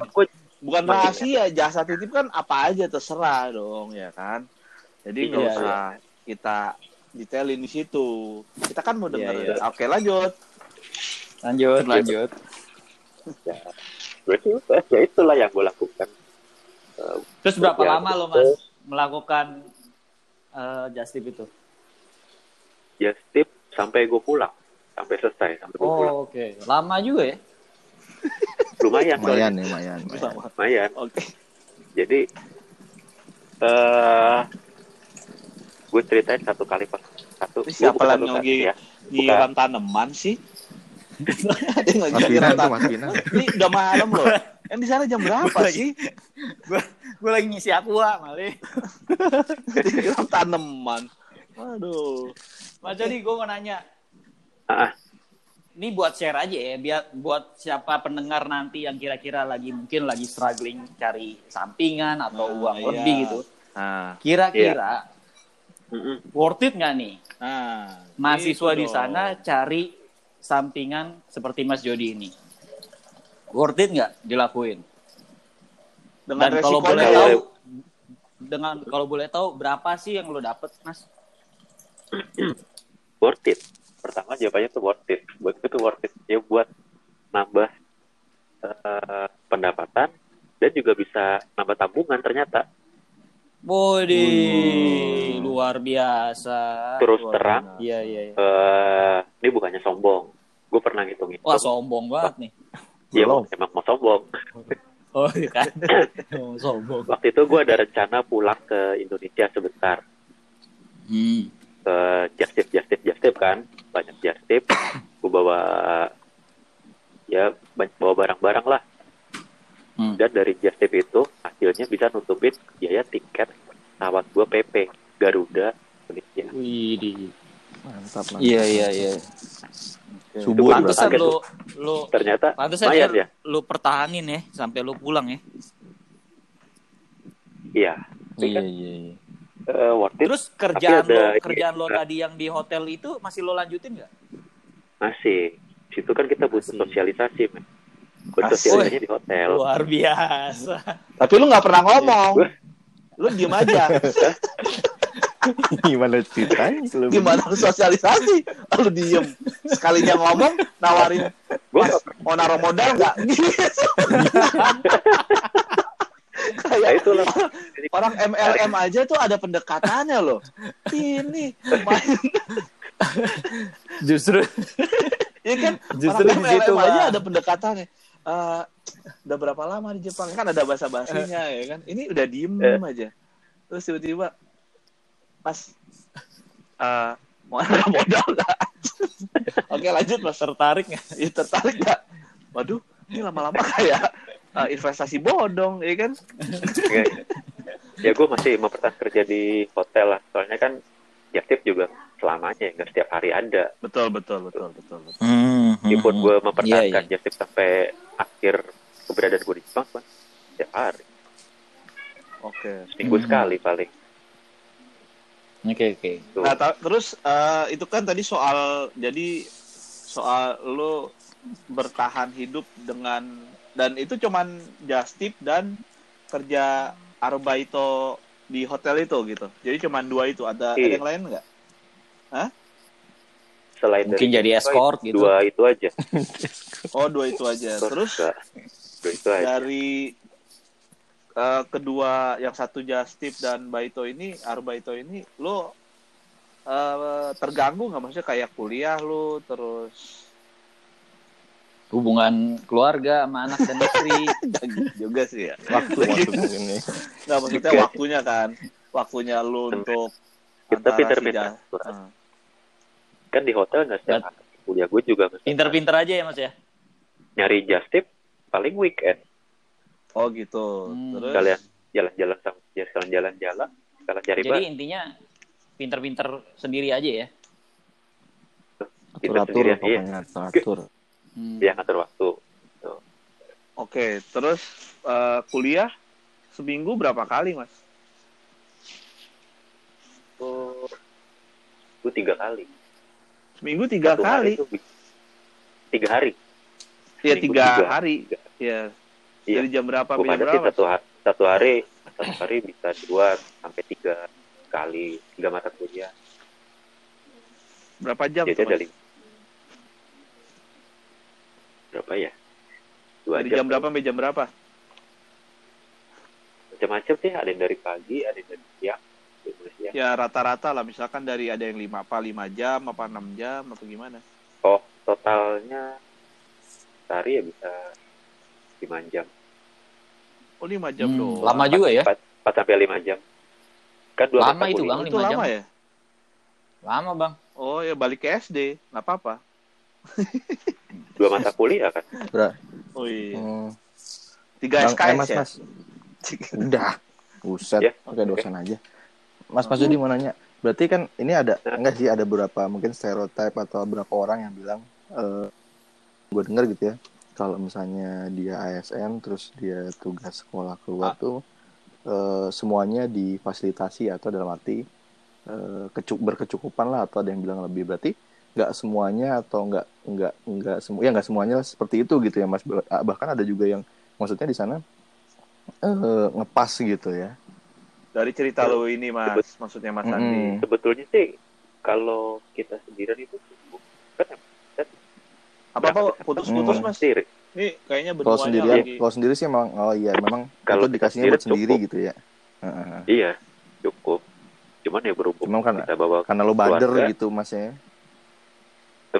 Bukan rahasia, jasa titip kan apa aja terserah dong, ya kan? Jadi nggak Iya, usah kita detailin di situ. Kita kan mau Iya, denger. iya. Oke, lanjut. Lanjut, lanjut. sih udah, ya itulah yang gue lakukan Terus berapa Ya, lama lo. Mas, melakukan eh, just tip itu? just tip sampai gue pulang sampai selesai sampai gue pulang Oh, oke. Lama juga ya? lumayan Lumayan nih, lumayan. lumayan. lumayan Oke. jadi eh gue ceritain satu kali pas satu siapa lagi ya nyiram tanaman sih? Ada yang lagi Mas Finan tuh. Mas Finan. Ini udah malam loh. Yang di sana jam berapa Gua sih? Gue lagi ngisi aqua, Mali. Nyiram tanaman. Waduh. Mas Jody, gue mau nanya. Ah, Ini buat share aja ya, biar buat siapa pendengar nanti yang kira-kira lagi mungkin lagi struggling cari sampingan atau Nah, uang iya. lebih gitu. Nah, Kira-kira mm-mm. worth it nggak nih nah. mahasiswa gitu di sana cari sampingan seperti Mas Jody ini? Worth it nggak dilakuin? dengan Dan kalau boleh ya. tahu, dengan kalau boleh tahu berapa sih yang lo dapet, Mas? worth it pertama jawabannya tuh worth it buat gue tuh worth it ya buat nambah eh, juga bisa nambah tabungan ternyata. Bodi, luar biasa. Terus Luar terang. Iya, iya, iya. eh ini bukannya sombong. Gue pernah ngitung-ngitung. Wah, sombong banget nih. Iya, emang mau sombong. Oh, iya kan. Oh, sombong. Waktu itu gue ada rencana pulang ke Indonesia sebentar. Hmm. Ke just tip, just tip, just tip kan. Banyak just tip. Gue bawa ya banyak bawa barang-barang lah. Hmm. Dan dari just tip itu hasilnya bisa nutupin biaya tiket pesawat gue PP Garuda Indonesia. Wih, di. Mantap, mantap. Iya, iya, iya. Subuh Itu Pantesan lu lu Ternyata pantesan ya, ya. lu pertahanin ya sampai lu pulang ya. Iya. Iya, iya, iya. Eh, worth it Terus kerjaan ada lo ini kerjaan lo juga. tadi yang di hotel itu masih lo lanjutin nggak? masih. Situ kan kita butuh Masih. sosialisasi, men. Asik. Bersosialisasinya di hotel. Luar biasa. Tapi lu nggak pernah ngomong. Lu diem aja. Gimana ceritanya? Gimana lu sosialisasi? Lu diem. Sekalinya ngomong, nawarin, Mas, mau naruh modal nggak? ya Kayak itulah. orang MLM aja tuh ada pendekatannya loh. Ini main Justru ya kan Justru orang di situ, aja ada pendekatannya. Eh, udah berapa lama di Jepang kan ada bahasa basinya ya kan. Ini udah diem Eh. aja. Terus tiba-tiba Mas eh mau ada modal nggak? Oke lanjut Mas. tertarik nggak? Ya, tertarik nggak? Waduh, ini lama-lama kayak eh, investasi bodong, ya kan? ya, ya gue masih mempertahankan kerja di hotel lah. Soalnya kan ya tip juga selamanya, nggak setiap hari ada. Betul, betul, betul, betul, betul. Meskipun gue mempertahankan Iya, just tip sampai akhir keberadaan gue di Jepang, setiap hari. Oke. Seminggu Mhm. sekali paling. Oke oke. Tuh. Nah, ta- terus eh, itu kan tadi soal jadi soal lo bertahan hidup dengan dan itu cuman just tip dan kerja arbaito di hotel itu gitu. Jadi cuman dua itu. Ada, ada Iya. yang lain nggak? Selain Mungkin dari jadi escort gitu. dua itu aja. Oh, dua itu aja. Terus Nggak. dua itu aja. dari eh, kedua yang satu just tip dan baito ini arbaito ini lo eh, terganggu nggak maksudnya kayak kuliah lo terus Hubungan keluarga sama anak dan istri. Gitu juga sih ya waktu waktu ini. nggak maksudnya waktunya kan waktunya lo untuk Kita si pinter-pinter. Ah. Kan di hotel nggak setiap hari. Kuliah gue juga Pinter-pinter aja ya mas ya. nyari just tip paling weekend. Oh gitu Hmm. terus Kalian jalan-jalan sama ya sekalian jalan-jalan, sekalian cari Jadi bahan. intinya pinter-pinter sendiri aja ya. Atur-atur sendirian, iya. pokoknya atur-atur. Hmm. Dia ngatur waktu. oke terus eh, kuliah seminggu berapa kali mas Oh, gue tiga kali. seminggu tiga Satu hari kali tuh bi- tiga hari. ya seminggu tiga tiga. hari Tiga. Ya Iya. dari jam berapa sampai jam berapa satu hari, satu hari, satu hari bisa dua sampai tiga kali tiga mata kuliah. berapa jam Jadi dari berapa ya? Dua dari jam berapa sampai jam berapa Macam-macam sih. Ada yang dari pagi, ada yang dari siang. Ya rata-rata lah misalkan dari ada yang lima apa lima jam apa enam jam apa gimana Oh, totalnya sehari ya bisa lima jam. oh lima jam Hmm, doang lama juga ya. Empat, empat sampai lima jam. Kan dua Lama itu, kuliah. Bang. itu lama jam. ya Lama bang. oh ya balik ke SD nggak apa-apa Dua mata kuliah kan. Bra- oh iya Hmm. tiga Bang, SKS eh, mas, ya mas. Udah. Buset, Ya, oke. dosen aja. Mas Mas Jody mau nanya. Berarti kan ini ada enggak sih ada beberapa mungkin stereotip atau beberapa orang yang bilang eh gue denger gitu ya. Kalau misalnya dia ASN terus dia tugas sekolah keluar tuh eh, semuanya difasilitasi atau dalam arti eh, kecu- berkecukupan lah atau ada yang bilang lebih. Berarti nggak semuanya atau nggak nggak nggak semua ya nggak semuanya seperti itu gitu ya mas. Bah- bahkan ada juga yang maksudnya di sana eh, ngepas gitu ya. Dari cerita lo ini mas maksudnya mas Andi. Mm-mm. Sebetulnya sih kalau kita sendirian itu kan apa apa putus-putus Hmm. mas sendiri. Ini kayaknya Kalau sendirian, lagi. kalau sendiri sih memang oh iya memang Kalau dikasihnya buat sendiri sendiri cukup. gitu ya. Heeh. Iya, cukup. Cuman ya berhubung Cuma kan kita bawa karena lo bader keluarga. gitu mas ya.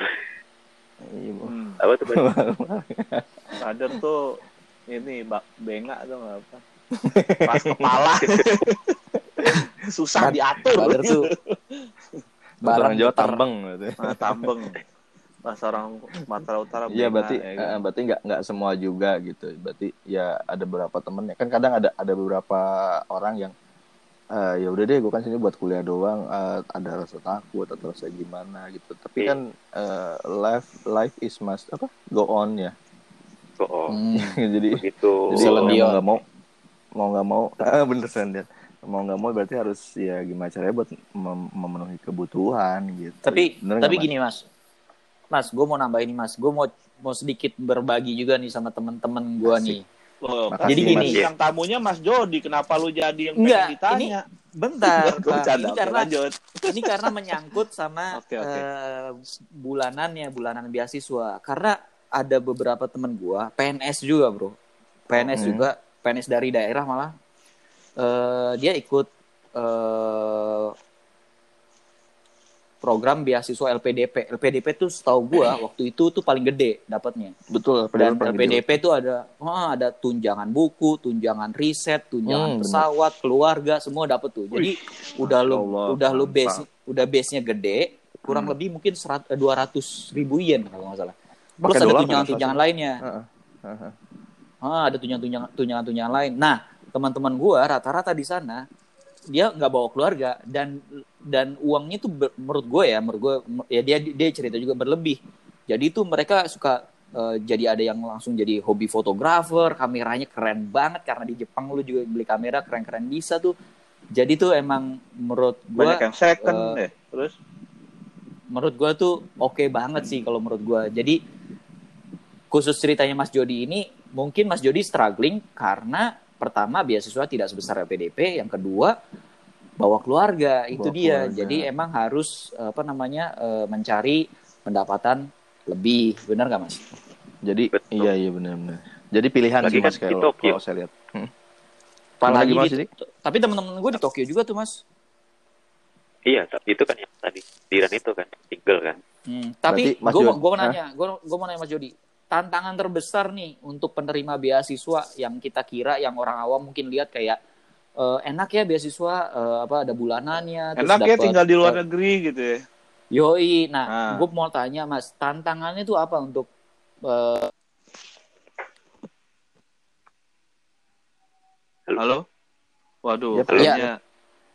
Iya. Hmm, apa tuh? Sadar tuh ini bak bengak tuh nggak apa. Pas kepala. Susah Bad- diatur. bader tuh Barang Jawa tambeng gitu. Nah, tambeng. Pas orang Sumatera Utara Iya berarti ya eh, berarti nggak nggak semua juga gitu. Berarti ya ada beberapa temen ya kan kadang ada ada beberapa orang yang eh, ya udah deh gue kan sini buat kuliah doang eh, ada rasa takut atau rasa gimana gitu. Tapi Iya. kan eh, life life is must apa go on ya. Oh, Hmm. jadi begitu. jadi kalau mau nggak mau mau nggak mau ah, bener Sandian. mau nggak mau berarti harus ya gimana caranya buat mem- memenuhi kebutuhan gitu. Tapi Bener tapi gini mas, mas, gue mau nambahin nih mas, gue mau mau sedikit berbagi juga nih sama teman-teman gue nih. Loh, Makasih, Jadi gini. Mas, yang tamunya Mas Jody, kenapa lu jadi yang Enggak, pengen ditanya? Bentar, Gua Bang. bercanda, ini karena lanjut. ini karena menyangkut sama Oke, oke. eh, bulanannya, bulanan beasiswa. Karena ada beberapa temen gue, PNS juga bro, PNS Hmm. juga, PNS dari daerah malah, eh, dia ikut eh, program beasiswa LPDP. LPDP tuh setahu gua waktu itu tuh paling gede dapatnya. Betul. Dan paling LPDP tuh ada wah, ada tunjangan buku, tunjangan riset, tunjangan Hmm, pesawat, keluarga semua dapat tuh. Jadi udah lu Allah, udah lu base udah base-nya gede, kurang Hmm. lebih mungkin serat- eh, 200 ribu yen kalau nggak salah. Plus ada tunjangan-tunjangan lainnya. Heeh. Heeh. Ah, ada tunjangan-tunjangan tunjangan-tunjangan lain. Nah, teman-teman gua rata-rata di sana dia nggak bawa keluarga dan dan uangnya tuh ber- menurut gue ya, menurut gue ya dia dia cerita juga berlebih. Jadi tuh mereka suka eh, jadi ada yang langsung jadi hobi fotografer, kameranya keren banget karena di Jepang lu juga beli kamera keren-keren bisa tuh. Jadi tuh emang menurut gua Banyak yang second eh, deh. Terus menurut gua tuh oke banget sih kalau menurut gua. Jadi khusus ceritanya Mas Jody ini mungkin Mas Jody struggling karena pertama beasiswa tidak sebesar LPDP, yang kedua bawa keluarga itu Bawa dia. keluarga. Jadi emang harus apa namanya eh, mencari pendapatan lebih, benar nggak Mas? Jadi Betul. iya iya benar-benar. Jadi pilihan Lagi sih kan mas di kalau, kalau saya lihat. Hmm. Apalagi Gimana, di- tapi teman-teman gue di Tokyo juga tuh Mas. Iya, tapi itu kan yang tadi Diran itu kan single kan. Hmm, tapi Mas gue mau Jody- gue mau nanya, gue gue mau nanya Mas Jody, tantangan terbesar nih untuk penerima beasiswa yang kita kira yang orang awam mungkin lihat kayak eh, enak ya beasiswa eh, apa ada bulanannya, enak ya tinggal di luar negeri gitu ya. Yoi, nah, Nah. gue mau tanya Mas, tantangannya itu apa untuk eh, Halo? Waduh, Yap. kayaknya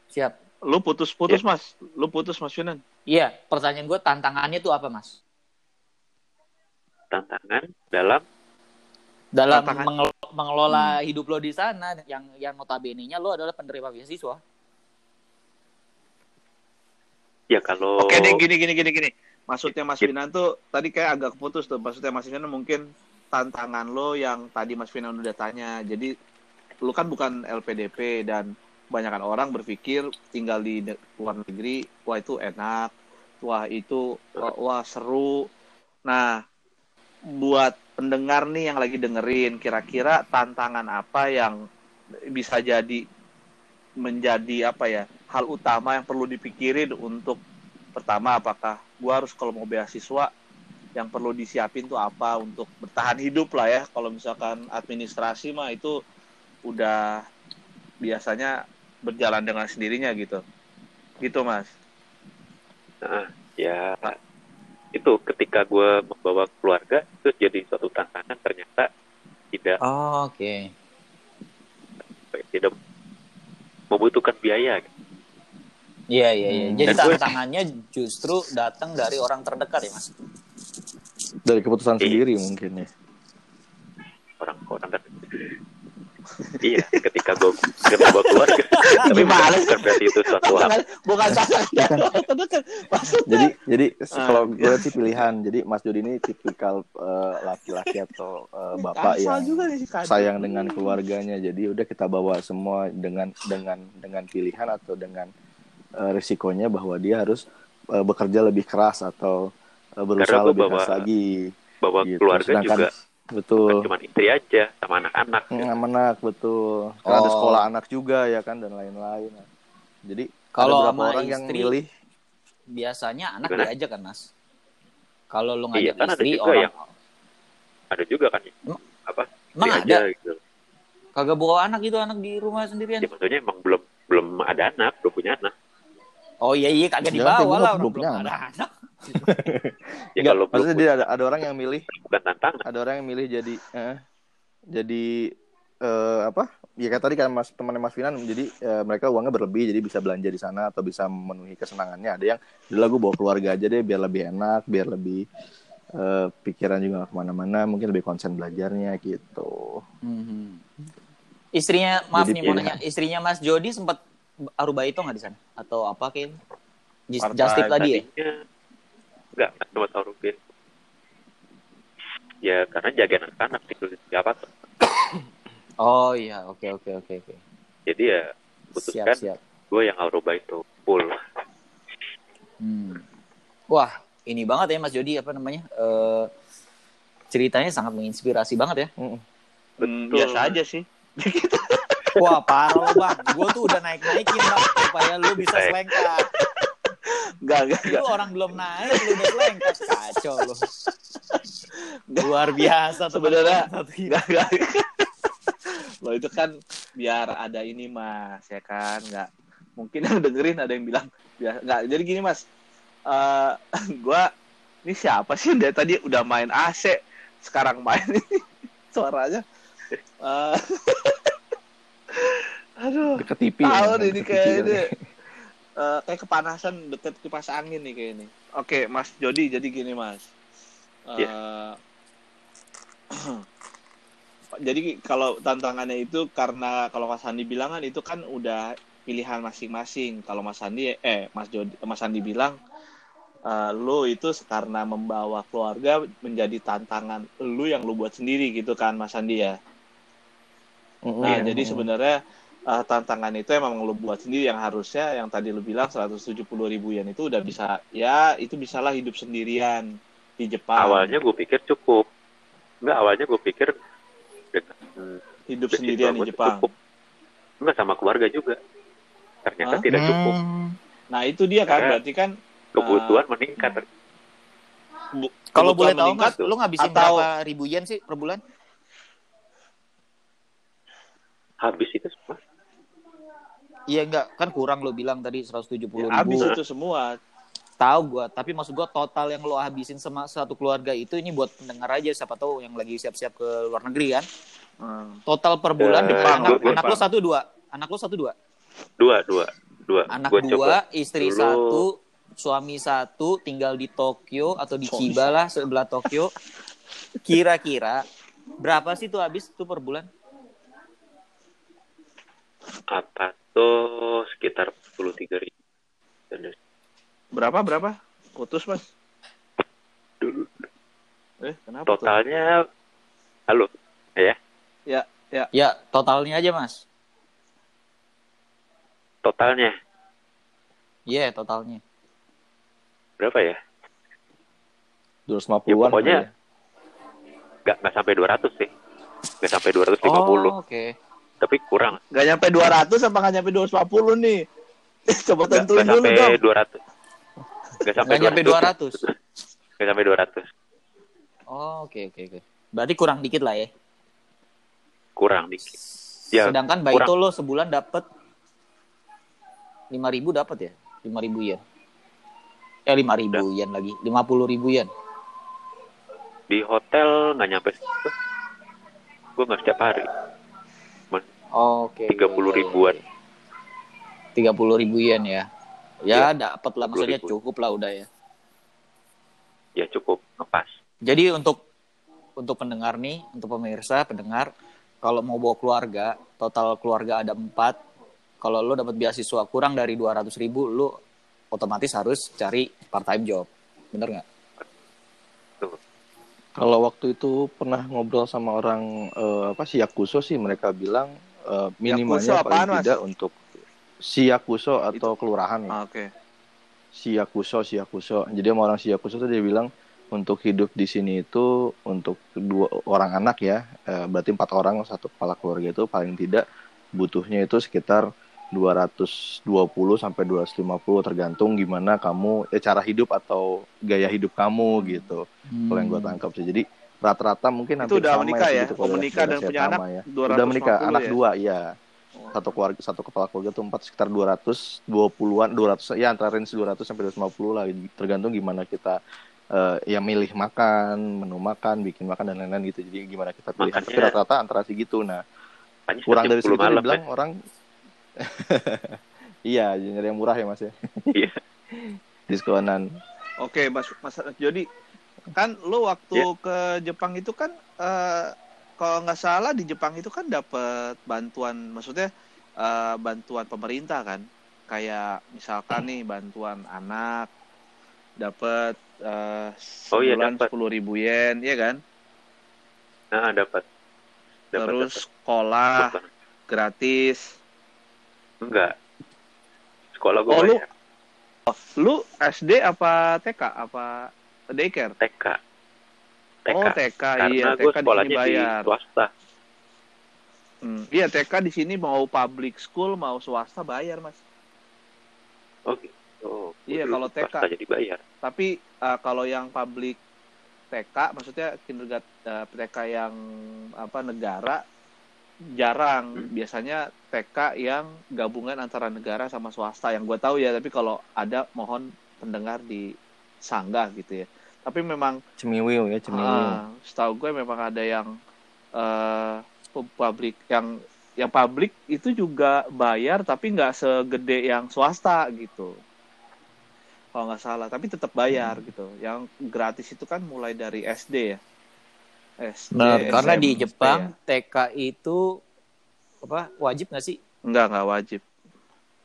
siap? lu putus-putus Mas. Lu putus Mas Yunan. Iya, pertanyaan gue tantangannya itu apa Mas? Tantangan dalam Dalam Tantangan- mengel- mengelola hidup lo di sana, yang yang notabene-nya lo adalah penerima beasiswa. ya kalau Oke deh gini gini gini gini. Maksudnya Mas Winan tuh tadi kayak agak keputus tuh. Maksudnya Mas Winan mungkin tantangan lo yang tadi Mas Winan udah tanya. Jadi lu kan bukan LPDP dan kebanyakan orang berpikir tinggal di luar negeri, wah itu enak, wah itu wah, wah seru. Nah, buat pendengar nih yang lagi dengerin, kira-kira tantangan apa yang bisa jadi menjadi apa ya hal utama yang perlu dipikirin untuk pertama apakah gua harus kalau mau beasiswa yang perlu disiapin tuh apa untuk bertahan hidup lah ya. Kalau misalkan administrasi mah itu udah biasanya berjalan dengan sendirinya gitu. Gitu mas. Nah, ya itu ketika gue membawa keluarga itu jadi suatu tantangan ternyata tidak Oh, Oke. tidak membutuhkan biaya Iya iya iya. Hmm. Jadi Dan gue- tantangannya justru datang dari orang terdekat ya mas. Dari keputusan Iya. sendiri mungkin ya. orang orang dan iya ketika gue membawa keluarga tapi Gimana bukan berarti itu suatu hal bukan Jadi jadi Ah, kalau iya. gue sih pilihan. Jadi Mas Jody ini tipikal eh, laki-laki atau eh, bapak yang sayang dengan keluarganya. Jadi udah kita bawa semua dengan dengan dengan pilihan atau dengan eh, risikonya bahwa dia harus bekerja lebih keras atau berusaha lebih bawa keras lagi. bawa gitu. keluarga Sedangkan- juga betul. cuma istri aja sama anak-anak Hmm, gitu. sama anak betul. Karena ada Oh. sekolah anak juga ya kan dan lain-lain. Jadi Kalau ada sama orang yang istri, milih Biasanya anak Gimana? diajak kan mas. Kalau lu Iya, ngajak kan ada istri juga orang yang- ada juga kan Emang- apa emang ada aja gitu kagak bawa anak gitu anak di rumah sendirian. ya maksudnya emang belum belum ada anak belum punya anak Oh iya iya kagak Jangan dibawa lah belum belum punya ada anak. Ya Enggak, kalau maksudnya dia ada, ada orang yang milih bukan tantangan ada orang yang milih jadi eh, jadi eh, apa? Ya kayak tadi kan mas temannya mas Finan jadi eh, mereka uangnya berlebih jadi bisa belanja di sana atau bisa memenuhi kesenangannya. Ada yang udah gue bawa keluarga aja deh biar lebih enak biar lebih eh, pikiran juga nggak ke mana-mana mungkin lebih konsen belajarnya gitu. Mhm. Istrinya maaf Jadi nih mau nanya. Istrinya Mas Jody sempat aruba itu nggak di sana? Atau apa kayak Just, Part-time just tip tadi ya? Enggak kan cuma tahu Rubin ya karena jaga anak-anak tidur di siapa tuh Oh iya, oke oke oke oke. jadi ya Siap putuskan siap. gue yang Aruba itu full Hmm. Wah, ini banget ya Mas Jody apa namanya? Eh ceritanya sangat menginspirasi banget ya. Mm-mm. Hmm, Betul. biasa aja sih. Wah, parah lo bang. Gue tuh udah naik-naikin bang supaya lu bisa Naik. Enggak, enggak, enggak. Lu orang belum naik, lu udah selengkat. Kacau lu. Luar biasa tuh. Sebenarnya-. Enggak, enggak. Loh itu kan biar ada ini mas, ya kan? Enggak. Mungkin yang dengerin ada yang bilang, ya, enggak. Jadi gini mas, eh gua ini siapa sih dari tadi udah main AC, sekarang main ini suaranya. eh aduh, deket TV tahun ya, ini deket eh, kayak kepanasan deket kipas angin nih kayak ini. Oke, Mas Jody, jadi gini Mas. Eh, jadi kalau tantangannya itu karena kalau Mas Sandi bilang kan itu kan udah pilihan masing-masing. Kalau Mas Sandi eh Mas Jody, Mas Sandi bilang eh, lu itu karena membawa keluarga menjadi tantangan lu yang lu buat sendiri gitu kan Mas Sandi ya. Nah, Mm-mm. jadi sebenarnya eh, tantangan itu emang lu buat sendiri yang harusnya yang tadi lu bilang 170 ribu yen itu udah bisa ya itu bisalah hidup sendirian di Jepang. awalnya gue pikir cukup enggak awalnya gue pikir dengan hidup sendirian di Jepang. cukup enggak sama keluarga juga ternyata Hah? tidak cukup Hmm. Nah, itu dia kan Karena berarti kan kebutuhan meningkat bu- Kalau boleh tahu Mas, lu ngabisin atau berapa ribu yen sih per bulan? habis itu semua Iya enggak, kan kurang lo bilang tadi 170 ribu. ya, habis itu semua. Tahu gua, tapi maksud gua total yang lo habisin sama satu keluarga itu ini buat pendengar aja siapa tahu yang lagi siap-siap ke luar negeri kan. Hmm. Total per bulan Eh, anak, gua- gua anak lo satu dua, anak lo satu dua, dua dua dua anak Gua dua, coba istri dulu. satu, suami satu, tinggal di Tokyo atau di Suami Chiba lah sebelah Tokyo. Kira-kira berapa sih tuh habis tuh per bulan? apa tuh sekitar 43 ribu Berapa berapa? Putus, Mas. dulu Eh, kenapa tuh? totalnya halo ya Ya totalnya aja mas. totalnya Iya totalnya. berapa ya 250-an Ya, pokoknya- kali ya. nggak nggak sampai 200 sih nggak sampai 250 Oh, oke. Tapi kurang Gak nyampe 200 apa gak nyampe 250 nih? Coba tentuin dulu sampai dong. 200 nggak sampai Nggak nyampe 200. nggak sampai 200 Oh, oke oke oke. Berarti kurang dikit lah ya. kurang dikit ya Sedangkan Baito lo sebulan dapat 5000 dapat ya? 5000 yen. Eh 5000 yen lagi. 50 ribu yen. di hotel nggak nyampe segitu gue nggak setiap hari Oh, Oke. 30 ribuan 30 ribu yen ya. Ya, Iya, dapat lah 30 maksudnya ribu. cukup lah udah ya. ya cukup ngepas Jadi untuk untuk pendengar nih, untuk pemirsa, pendengar, kalau mau bawa keluarga, total keluarga ada empat. Kalau lo dapat beasiswa kurang dari 200 ribu, lo otomatis harus cari part time job. Bener nggak? Kalau waktu itu pernah ngobrol sama orang eh, apa sih Yakuso sih mereka bilang eh, minimalnya Yakuso apaan, paling Mas? tidak untuk Siyakuso atau kelurahan ya. Ah, Oke. Siyakuso, Siyakuso. Jadi sama orang Siyakuso tuh dia bilang untuk hidup di sini itu untuk dua orang anak ya, eh, berarti empat orang satu kepala keluarga itu paling tidak butuhnya itu sekitar 220 sampai 250 tergantung gimana kamu ya cara hidup atau gaya hidup kamu gitu. Kalau yang gue Hmm. tangkap sih. Jadi rata-rata mungkin Itu udah sama menikah ya? Oh, kalau menikah dan punya anak ya. 250 Udah menikah anak ya? dua iya. Satu keluarga satu kepala keluarga tuh empat sekitar 220-an 200 ya antara range 200 sampai 250 lah tergantung gimana kita eh, ya milih makan, menu makan, bikin makan dan lain-lain gitu. Jadi gimana kita pilih. Tapi Makanya- rata-rata antara segitu. Nah, kurang dari 10 segitu malam dibilang ya. orang iya nyari yang murah ya mas ya Iya. diskonan Oke, Mas Mas Jody, kan lu waktu Ya. ke Jepang itu kan eh, kalau nggak salah di Jepang itu kan dapat bantuan, maksudnya eh, bantuan pemerintah kan, kayak misalkan nih bantuan anak dapat eh, Oh iya, dapat. ribu yen, ya kan? Nah, dapat. Terus dapat. sekolah Dapat. gratis. Enggak. Sekolah gue Oh. Lu SD apa TK apa daycare? TK. TK. Oh TK, Karena iya gue TK di sini sekolahnya di swasta. Hmm, Iya TK di sini mau public school mau swasta bayar mas. Oh gitu. Oh, Iya, kalau TK. jadi bayar. Tapi eh, kalau yang public TK, maksudnya kindergarten TK yang apa negara jarang. Hmm. Biasanya TK yang gabungan antara negara sama swasta yang gue tahu ya. Tapi kalau ada mohon pendengar di sanggah gitu ya. Tapi memang cemiwiu ya cemiwiu Ah, setahu gue memang ada yang eh publik yang yang publik itu juga bayar tapi nggak segede yang swasta gitu. Kalau nggak salah tapi tetap bayar gitu. Yang gratis itu kan mulai dari SD ya. SD Benar, karena di SMP Jepang ya. TK itu apa wajib nggak sih? nggak nggak wajib.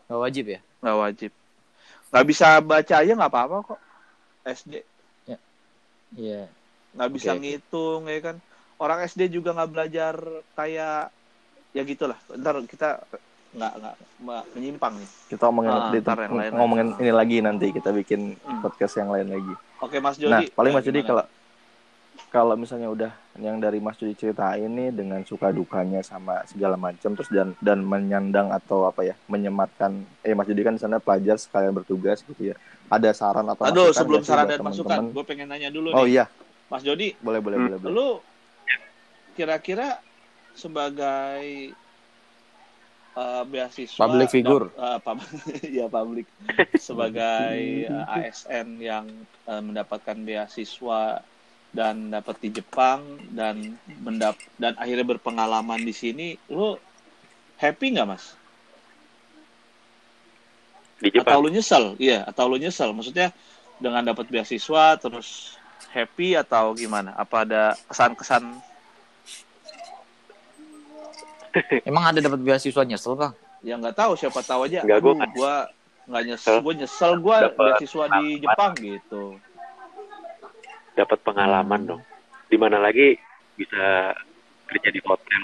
Nggak wajib ya? nggak wajib. Nggak bisa baca aja nggak apa-apa kok SD Iya. nggak bisa Oke, oke. ngitung ya kan? Orang SD juga nggak belajar kayak ya gitulah. Ntar kita nggak nggak nggak menyimpang nih. Kita ngomongin Ah, di- yang lain ngomongin ini lagi nanti kita bikin Hmm. podcast yang lain lagi. Oke Mas Jody. Nah paling mas Jody kalau kalau misalnya udah yang dari mas Jody ceritain nih dengan suka dukanya sama segala macam terus dan dan menyandang atau apa ya menyematkan eh mas Jody kan di sana pelajar sekalian bertugas gitu ya. Ada saran atau aduh masukan sebelum saran dan masukan gue pengen nanya dulu oh nih. iya. Mas Jody boleh boleh Hmm. boleh boleh. lu kira-kira sebagai eh, beasiswa Public figure. eh, pub- ya publik sebagai eh, ASN yang eh, mendapatkan beasiswa dan dapat di Jepang dan mendap dan akhirnya berpengalaman di sini lu happy nggak mas Di atau Jepang. lu nyesel iya atau lu nyesel maksudnya dengan dapat beasiswa terus happy atau gimana apa ada kesan-kesan Emang ada dapat beasiswa nyesel bang? ya nggak tahu siapa tahu aja Nggak, aduh, nggak. nyesel gua nyesel gua Dapat beasiswa di. Jepang gitu Dapat pengalaman dong. Di mana lagi bisa kerja di hotel.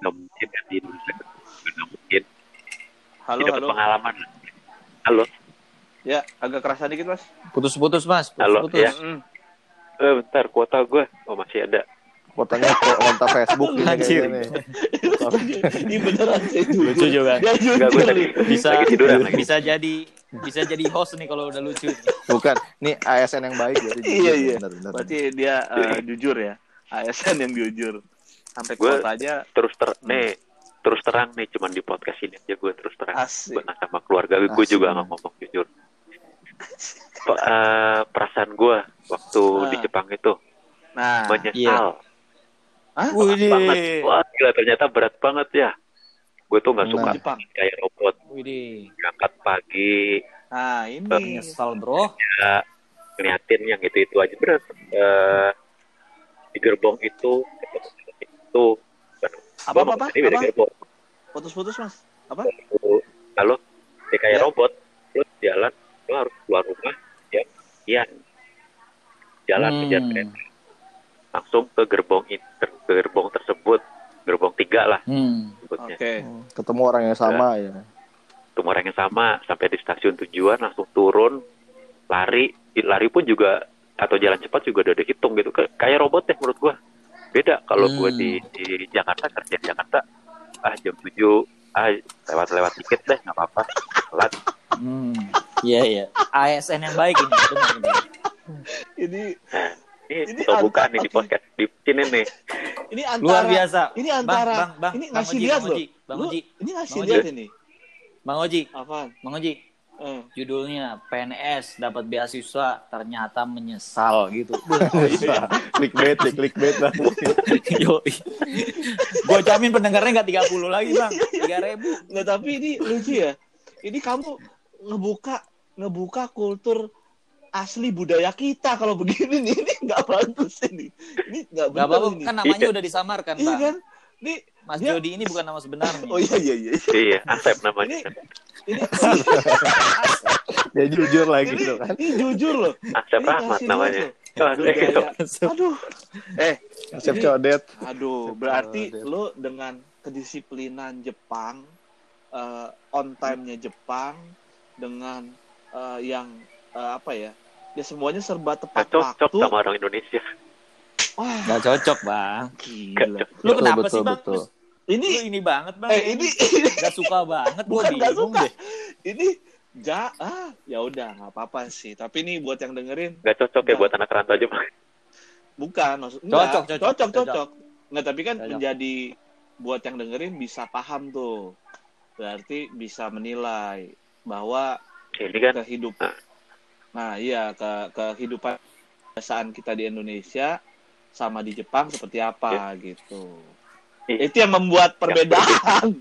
Nggak mungkin kan di Indonesia. Nggak mungkin. halo Dapat halo pengalaman. Halo. ya agak kerasa dikit mas Putus-putus mas, Halo, putus-putus. ya. Mm. Eh, bentar, kuota gue. Oh, masih ada. Fotonya ke kontak Facebook ini Anjir. ini beneran saya jujur Lucu juga. Dia jujur Bisa lagi tiduran lagi. bisa jadi bisa jadi host nih kalau udah lucu. Bukan, nih ASN yang baik jadi Iya, iya. Berarti dia eh, jujur ya ASN yang jujur sampai kuota aja Terus ter nih, terus terang nih, cuman di podcast ini aja gue terus terang. asik Gue sama keluarga gue Asik. juga nggak ngomong jujur. Eh, perasaan gue waktu Ah. di Jepang itu nah menyesal Hah? banget. Wah, gila ternyata berat banget ya. Gue tuh nggak Nah. suka Jepang kayak robot Widih. berangkat pagi, nah ini Nyesal bro. ya, ngeliatin yang itu itu aja berat. Eh, di gerbong itu, itu apa apa apa, apa? putus-putus mas apa Lalu, ya kayak Ya. robot, lu jalan, lu harus keluar rumah, ya, iya, jalan Hmm. kejar kereta, langsung ke gerbong in- ke gerbong tersebut, gerbong tiga lah Hmm. sebutnya. oke Ketemu orang yang sama ya. Ketemu orang yang sama sampai di stasiun tujuan langsung turun lari lari pun juga atau jalan cepat juga udah dihitung gitu kayak robot deh menurut gua beda kalau Hmm. di, di Jakarta kerja di Jakarta ah jam 7 ah lewat-lewat dikit deh nggak apa-apa telat Hmm. Iya iya. ASN yang baik ini. Benar, benar. Ini ini, Ini buka-bukaan angka- nih di podcast di sini nih ini antara Luar biasa. Ini Bang, antara bang, bang, ini Bang ngasih Oji, lihat Bang loh. Bang Lu, Oji. ini ngasih Bang lihat ini. Bang Oji, Apaan? Bang Oji. Eh. Judulnya PNS dapat beasiswa ternyata menyesal gitu. clickbait ya, clickbait lah. Yo. Gue jamin pendengarnya nggak 30 lagi, Bang. 3000. Nggak, tapi ini lucu ya. Ini kamu ngebuka ngebuka kultur asli budaya kita kalau begini nih. Ini nggak bagus ini. Ini nggak Gak benar apa-apa, ini. kan namanya udah disamarkan, iya kan? Ini Mas Dia- Jody ini bukan nama sebenarnya. oh iya iya iya. Iya Asep namanya. Ini ini Dia jujur lagi ini, tuh kan. ini jujur loh. Asep Rahmat namanya. Oh, loh. budaya aduh. Eh Asep ini- Codet. Aduh, berarti lo dengan kedisiplinan Jepang, eh, on time-nya Jepang, dengan eh, yang eh, apa ya? Ya semuanya serba tepat cocok waktu. sama orang Indonesia Wah, Gak cocok, Bang. gila. Lu Betul, kenapa betul, sih, Bang? betul. Lu Ini ini banget, Bang. eh ini ini, Gak suka banget, gue bukan gak suka. deh. Ini ja ah ya udah nggak apa-apa sih. Tapi ini buat yang dengerin nggak cocok ya buat anak rantau aja Bang. bukan maksud Cocok, cocok, cocok, cocok. cocok. Nggak, tapi kan Cocok. menjadi buat yang dengerin bisa paham tuh. Berarti bisa menilai bahwa ini kan kehidupan nah iya ke kehidupan kebiasaan kita di Indonesia sama di Jepang seperti apa gitu Iya. itu yang membuat perbedaan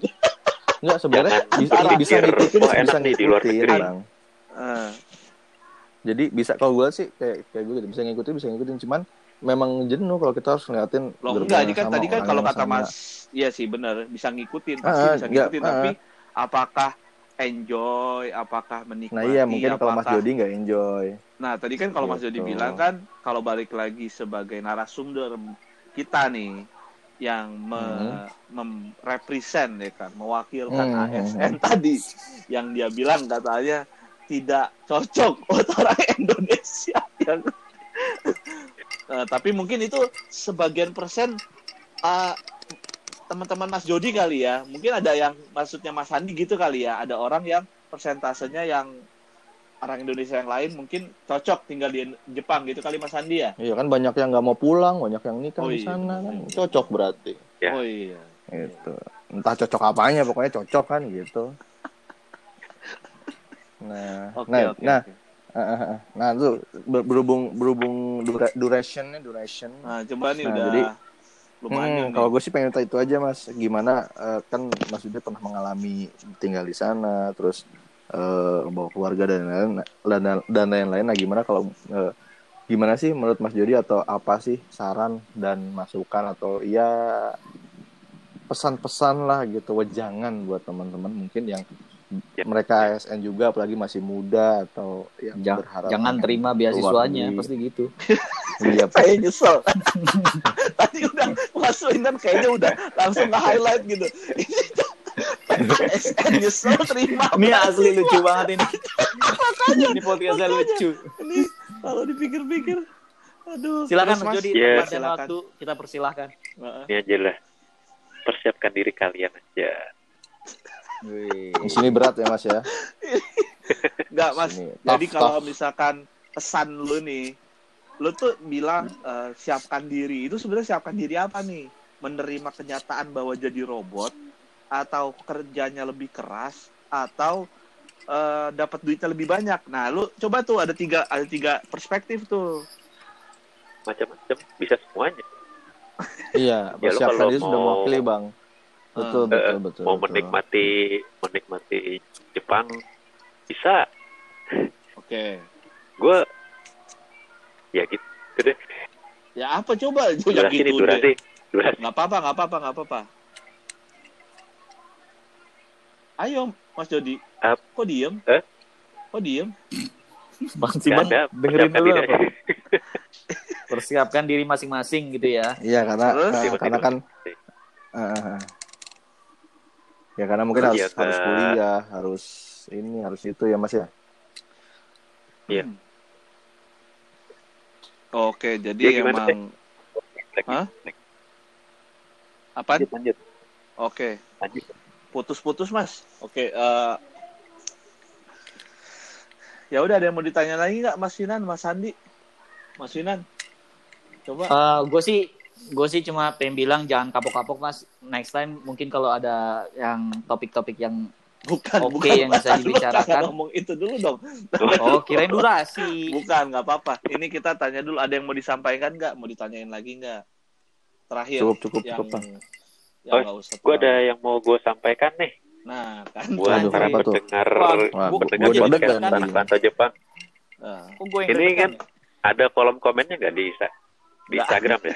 Enggak sebenarnya bisa, bisa wah, bisa enak nih di luar ngikutin negeri. bang. Eh, Jadi bisa kalau gue sih kayak kayak gue gitu bisa ngikutin bisa ngikutin cuman memang jenuh kalau kita harus ngeliatin loh enggak ini kan sama, tadi kan orang kalau kata sama. Mas iya sih benar bisa ngikutin Ah, pasti ah, bisa enggak, ngikutin ah, tapi apakah enjoy apakah menikmati Nah iya mungkin kalau Mas apakah- Jody nggak enjoy. Nah, tadi kan kalau Mas Gitu. Jody bilang kan kalau balik lagi sebagai narasumber kita nih yang me- memrepresent ya kan, mewakilkan Hmm, ASN tadi yang dia bilang katanya tidak cocok buat orang Indonesia yang Eh, tapi mungkin itu sebagian persen eh, teman-teman Mas Jody kali ya. Mungkin ada yang maksudnya Mas Andi gitu kali ya. Ada orang yang persentasenya yang orang Indonesia yang lain mungkin cocok tinggal di Jepang gitu kali Mas Andi ya. Iya kan banyak yang nggak mau pulang, banyak yang nikah Oh, di iya, sana benar, kan cocok berarti. Ya. Oh iya. Gitu. Entah cocok apanya pokoknya cocok kan gitu. Nah, Oke nah, oke. nah, oke. ah, ah, ah. nah tuh ber- berhubung berhubung dura- durationnya duration. Nah, coba nih Nah, udah jadi- lumayan Hmm, kalau gue sih pengen tahu itu aja mas, gimana eh, kan Mas Yuda pernah mengalami tinggal di sana, terus eh, bawa keluarga dan lain-lain, dan, dan lain-lain. Nah gimana kalau eh, gimana sih menurut Mas Jody atau apa sih saran dan masukan atau ya pesan-pesan lah gitu, wejangan buat teman-teman mungkin yang Ya. mereka ASN juga, apalagi masih muda atau yang Jangan, berharap jangan terima beasiswanya, pasti gitu. Iya, Saya nyesel. Tadi udah Mas Winan kayaknya udah langsung nge-highlight gitu. Ini ASN nyesel terima. Ini asli lucu banget ini. ini podcastnya lucu. Ini kalau dipikir-pikir aduh. Silakan Mas Jody, Iya. Silakan. waktu kita persilahkan. Aja lah persiapkan diri kalian aja di sini berat ya mas ya. Enggak, Mas. Sini, Jadi tough, kalau tough. misalkan pesan lu nih, lu tuh bilang eh, siapkan diri. Itu sebenarnya siapkan diri apa nih? Menerima kenyataan bahwa jadi robot atau kerjanya lebih keras atau eh, dapat duitnya lebih banyak. Nah, lu coba tuh ada tiga ada tiga perspektif tuh. macam-macam bisa semuanya Iya, Ya, persiapkan kalau diri sudah mau- mewakili bang. Betul, Eh, betul, betul. mau betul. menikmati menikmati Jepang bisa Oke. gue ya gitu deh Ya apa coba? Coba durasi nih gitu durasi deh. durasi Nggak apa-apa, nggak apa-apa, nggak apa-apa. Ayo, Mas Jody. Ap- Kok diem? Eh? Kok diem? Bang ada dengerin persiapkan dulu diri apa? Persiapkan diri masing-masing gitu ya. Iya, karena Terus? Tiba-tiba. karena kan eh. Ya karena mungkin harus ya, harus kuliah, harus ini, harus itu ya mas ya. Iya. Hmm. Oke, jadi Ya, gimana, emang Hah? apa? Lanjut, lanjut. Oke, lanjut. putus-putus mas. Oke, eh ya udah ada yang mau ditanya lagi nggak Mas Sinan, Mas Andi, Mas Sinan? Coba. gue sih gue sih cuma pengen bilang jangan kapok-kapok mas next time mungkin kalau ada yang topik-topik yang bukan, oke, bukan. yang bisa dibicarakan. ngomong itu dulu dong. oh kirain durasi Bukan, nggak apa-apa. Ini kita tanya dulu. Ada yang mau disampaikan nggak? Mau ditanyain lagi nggak? Terakhir. Cukup, cukup, yang, cukup, Bang. yang Oh, usah. Gue ada yang mau gue sampaikan nih Nah, kan. buat para pendengar pendengar podcast nih. rantau Jepang. Nah, Ini kan ya? ada kolom komennya nggak di di. Instagram ya?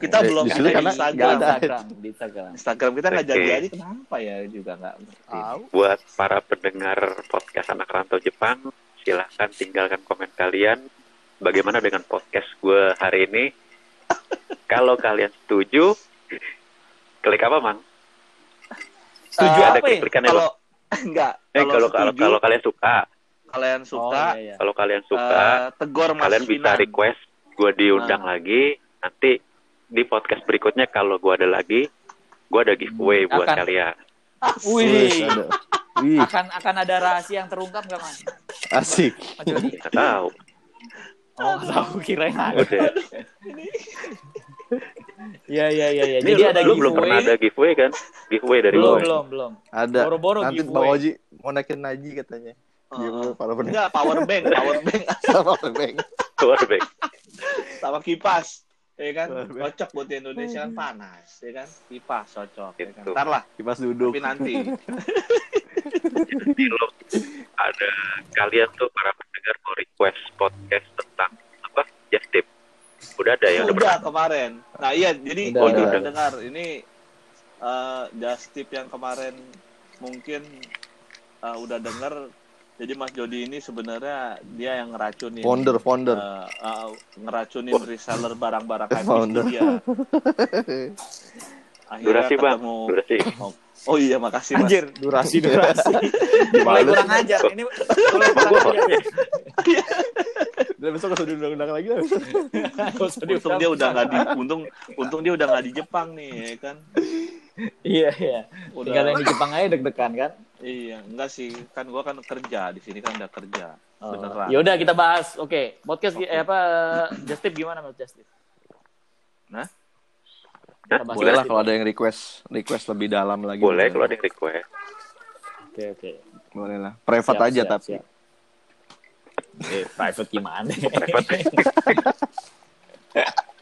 Kita Eh, belum ada karena Instagram. ada. Instagram di Instagram Instagram kita nggak Oke. jadi-jadi kenapa ya juga nggak ngerti. Buat para pendengar podcast anak rantau Jepang, silahkan tinggalkan komen kalian. Bagaimana dengan podcast gue hari ini? Kalau kalian setuju, klik apa, Mang? setuju ada apa ya klik-klikannya, Kalau enggak, Eh, kalau kalau kalian suka, kalian suka, oh, iya, iya. kalau kalian suka, eh, tegor Mas kalian bisa request gue diundang Nah. lagi. Nanti di podcast berikutnya kalau gue ada lagi, gue ada giveaway buat akan- kalian. Wih. Wih, akan akan ada rahasia yang terungkap nggak mas? asik. Nggak tahu. Oh, tahu kirain ada. Iya iya iya. iya. Ini Jadi lu, ada lu belum pernah giveaway. ada giveaway kan? Giveaway dari Belum gue. belum belum. Ada. Boro-boro Nanti giveaway. Bang Oji mau naikin Naji katanya. Giveaway oh. para pendengar. Enggak, power bank, power bank Sama Bang. Powerbank. sama kipas. Ya kan? Cocok buat di Indonesia kan panas, ya kan? Kipas cocok, ya kan? Gitu. Ntar lah, Kipas duduk. tapi nanti. Ada kalian tuh para pendengar mau request podcast tentang apa? Just tip. Udah ada ya, udah udah kemarin. Nah iya, jadi Udah, ini udah. dengar ini eh just tip yang kemarin mungkin eh, udah dengar. Jadi Mas Jody ini sebenarnya dia yang ngeracunin. Founder, founder. eh, eh, ngeracunin reseller barang-barang Founder. dia. Akhirnya Durasi bang, ketemu. durasi. Oh, oh iya makasih Mas. Anjir, durasi durasi. Mulai kurang ajar. Ini mulai kurang ajar. Dan besok usah diundang-undang lagi lah. Untung dia udah nggak di untung untung dia udah nggak di Jepang nih ya kan. Iya iya. Udah Tinggal yang di Jepang aja deg-degan kan. Iya, enggak sih. Kan gua kan kerja di sini kan udah kerja. Oh. Beneran. Ya udah kita bahas. Oke, podcast eh, apa Just Tip gimana Mas Just Tip? Nah, bahas Boleh lah kalau ada yang request request lebih dalam lagi. Boleh kalau ada yang request. Oke oke. Boleh lah. Private Siap, aja siap, tapi. siap. Eh, private gimana?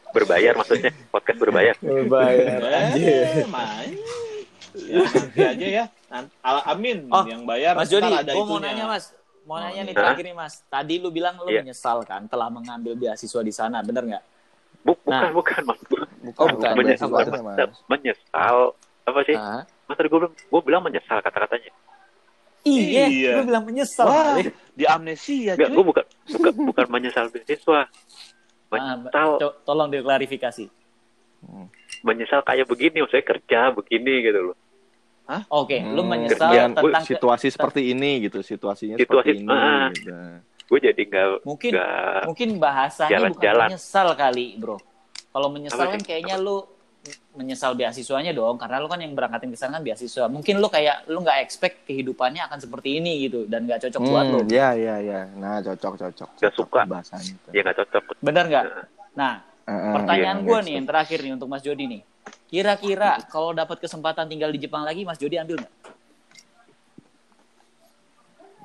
Berbayar maksudnya, podcast berbayar. Bayar Eh, main. Ya, nanti aja ya. Nanti, Al- amin Oh, yang bayar. Mas Jody, ada gue mau nanya Mas. Mau Oh, nanya nih terakhir nih Mas. Tadi lu bilang lu Iya. menyesal kan telah mengambil beasiswa di sana, bener nggak? Buk, bukan, Nah. bukan, mas. Bukan, Oh, bukan. Menyesal, Apa sih, Mas? menyesal. Apa sih? Ah. Mas tadi gue bilang, gue bilang menyesal kata-katanya. Iya, Iya. lu bilang menyesal. Wah, kali. di amnesia Enggak, cuy. gue bukan, bukan, bukan menyesal beasiswa. Ah, Menyesal, co- tolong diklarifikasi. menyesal kayak begini, maksudnya kerja begini gitu loh. Oke, lu Hmm, menyesal kerjaan- tentang ke- situasi seperti ini gitu, situasinya Situasi- seperti ini. ah. gitu. Gue jadi nggak, mungkin nggak, mungkin bahasanya bukan Jalan-jalan. menyesal kali, Bro. Kalau menyesal Apa kan kayaknya lu menyesal beasiswanya dong, karena lu kan yang berangkatin ke sana kan beasiswa. Mungkin lu kayak lu nggak expect kehidupannya akan seperti ini gitu dan nggak cocok buat lu. Hmm, ya, ya, ya. Nah, cocok, cocok. Nggak cocok suka. bahasanya. itu. ya nggak cocok. Bener nggak? Nah, Eh, eh, pertanyaan iya, gue iya, nih yang terakhir nih untuk Mas Jody nih. Kira-kira kalau dapat kesempatan tinggal di Jepang lagi, Mas Jody ambil nggak?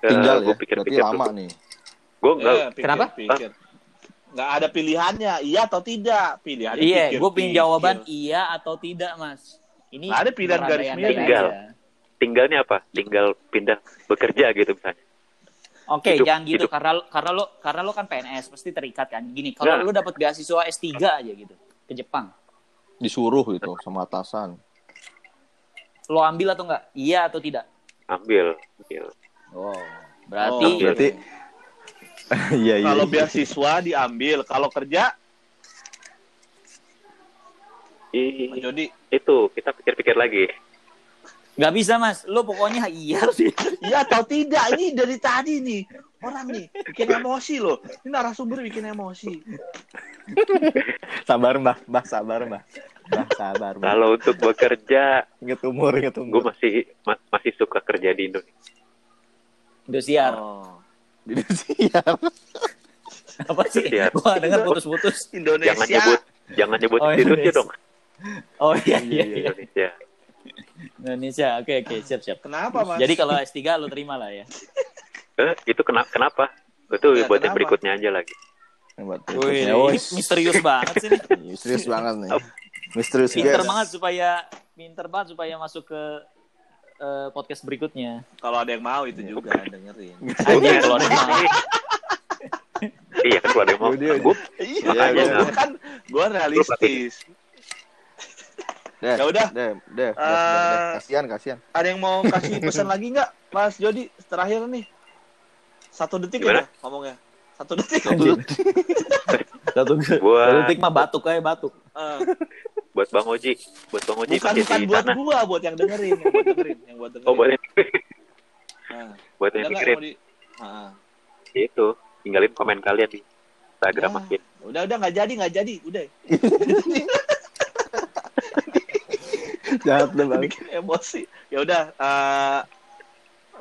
Tinggal gue ya, berarti pikir-pikir lama dulu. nih. Gue nggak, Eh, pikir, Kenapa? Pikir. Nggak ada pilihannya, iya atau tidak. Pilihannya Iya, pikir, gue pikir. jawaban iya atau tidak, Mas. Ini Nggak ada pilihan garis miring. Tinggal. aja. tinggalnya apa? Tinggal pindah bekerja gitu misalnya. Oke, Hidup- jangan gitu hidup. karena karena lo karena lo kan PNS pasti terikat kan. Gini, kalau Nggak. lo dapat beasiswa S3 aja gitu ke Jepang, Disuruh gitu sama atasan. lo ambil atau enggak? Iya atau tidak? Ambil, ambil. Oh, berarti Oh, Berarti Iya, iya. Kalau iya. beasiswa diambil, kalau kerja, Mas Jody, itu kita pikir-pikir lagi. nggak bisa mas. Lo pokoknya iya tidak. iya atau tidak? Ini dari tadi nih. orang nih bikin emosi loh. Ini narasumber bikin emosi. Sabar mbah, mbah sabar mbah. Mbah sabar mbah. Kalau untuk bekerja, Ingat umur, ingat gue umur. masih ma- masih suka kerja di Indonesia. Indosiar. Oh. Di siap. Apa sih? Indosiar. Gua dengar putus-putus. Indonesia. Jangan nyebut, jangan nyebut Oh, Indonesia Indonesia. dong. Oh iya iya iya. Indonesia. Indonesia. Oke oke, siap siap. Kenapa mas? Jadi kalau S3 lu terima lah ya. Eh, itu kenapa? Kenapa? Itu Ya, buat yang berikutnya aja lagi. Buat Wih, berikutnya, ini wos. misterius banget sih nih. Ih, Serius banget nih. Misterius Pinter banget supaya pinter banget supaya masuk ke eh, podcast berikutnya. Kalau ada yang mau itu juga dengerin. Aja kalau ada yang mau. iya kan kalau ada yang mau. Gue Iya, Makanya. gua kan gue realistis. Deh, Ya udah. Deh, deh, deh, Eh, deh, deh. Kasihan, kasihan. Ada yang mau kasih pesan lagi nggak, Mas Jody? Terakhir nih, satu detik Gimana? ya ngomongnya. Satu detik. Satu Buat- satu detik mah batuk kayak batuk. Eh, buat Bang Oji, buat Bang Oji bukan bukan buat sana. gua, buat yang dengerin, yang buat dengerin, yang buat dengerin. Oh, buat yang Nah, buat yang dengerin di? Ah, itu tinggalin komen kalian di Instagram Ah. makin. udah udah nggak jadi nggak jadi, udah. Jahat deh, Bang. bikin emosi. Ya udah, eh,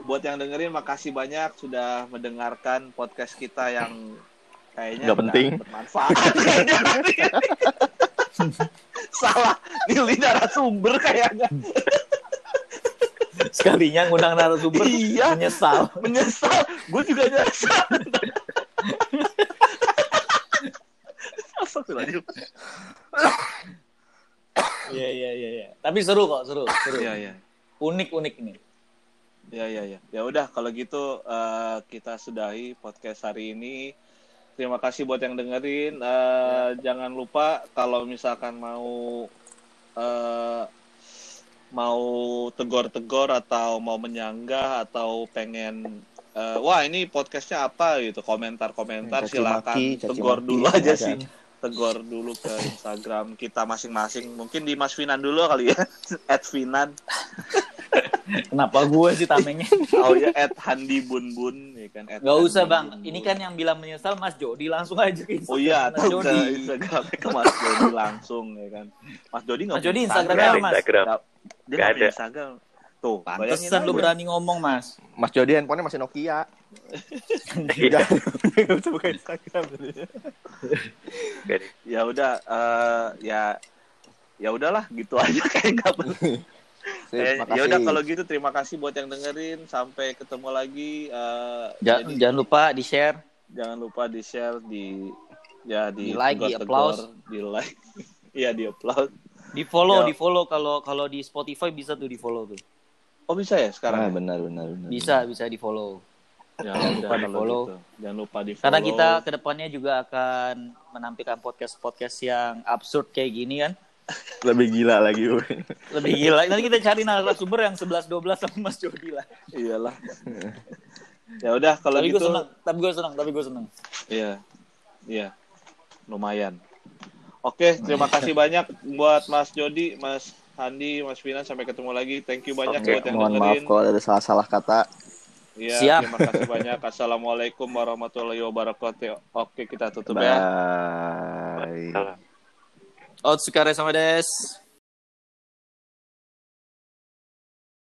buat yang dengerin makasih banyak sudah mendengarkan podcast kita yang kayaknya Nggak penting. bermanfaat. Salah, milih narasumber kayaknya. Sekalinya ngundang narasumber Iya. menyesal. Menyesal, gue juga nyesal. Iya iya iya iya. Tapi seru kok, seru, seru. Iya, iya. Unik-unik nih. Ya ya ya. Ya udah kalau gitu eh, kita sudahi podcast hari ini. Terima kasih buat yang dengerin. Eh, Jangan lupa kalau misalkan mau eh, mau tegor-tegor atau mau menyanggah atau pengen eh, wah ini podcastnya apa gitu komentar-komentar Caci silakan maki, tegor maki, dulu aja sih. Tegor dulu ke Instagram kita masing-masing. Mungkin di Mas Finan dulu kali ya. At Finan. Kenapa gue sih tamengnya? Oh ya, at Handi Bun Bun, ya kan? at Gak usah bang. Ini kan yang bilang menyesal Mas Jody langsung aja ke Oh iya, Mas tahu ke Jody. Instagram ke Mas Jody langsung, ya kan? Mas Jody nggak Mas Jody Instagramnya Ada apa, Mas? Instagram. Nggak- Dia Nggak ada. Instagram. Tuh, Pantesan lu berani ngomong Mas. Mas Jody handphonenya masih Nokia. Iya. Jangan buka Instagram. Ya udah, eh, ya ya udahlah gitu aja kayak nggak penting. Eh, ya udah kalau gitu terima kasih buat yang dengerin. Sampai ketemu lagi. eh, Ja- jadi jangan lupa di share. jangan lupa di share di ya di, Di like, di tegor-tegor, applause. di like, iya di applause. Di follow, Ya. di follow kalau kalau di Spotify bisa tuh di follow tuh. Oh bisa ya sekarang? ya? benar, benar, benar. Bisa bisa di follow. Ya, Jangan lupa kalau di-follow. gitu. Jangan lupa di Karena kita ke depannya juga akan menampilkan podcast podcast yang absurd kayak gini kan. Lebih gila lagi. Bro. Lebih gila. Nanti kita cari narasumber yang 11 12 sama Mas Jody lah. iyalah. ya udah kalau tapi gitu. gue senang, tapi gue senang, tapi gue senang. Iya. Iya. Lumayan. Oke, terima kasih banyak buat Mas Jody, Mas Handi, Mas Finan sampai ketemu lagi. Thank you banyak Oke, buat yang mohon maaf dengerin. kalau ada salah-salah kata. Iya, Siap. terima kasih banyak. Assalamualaikum warahmatullahi wabarakatuh. Oke, kita tutup ya. Bye. お疲れ様です。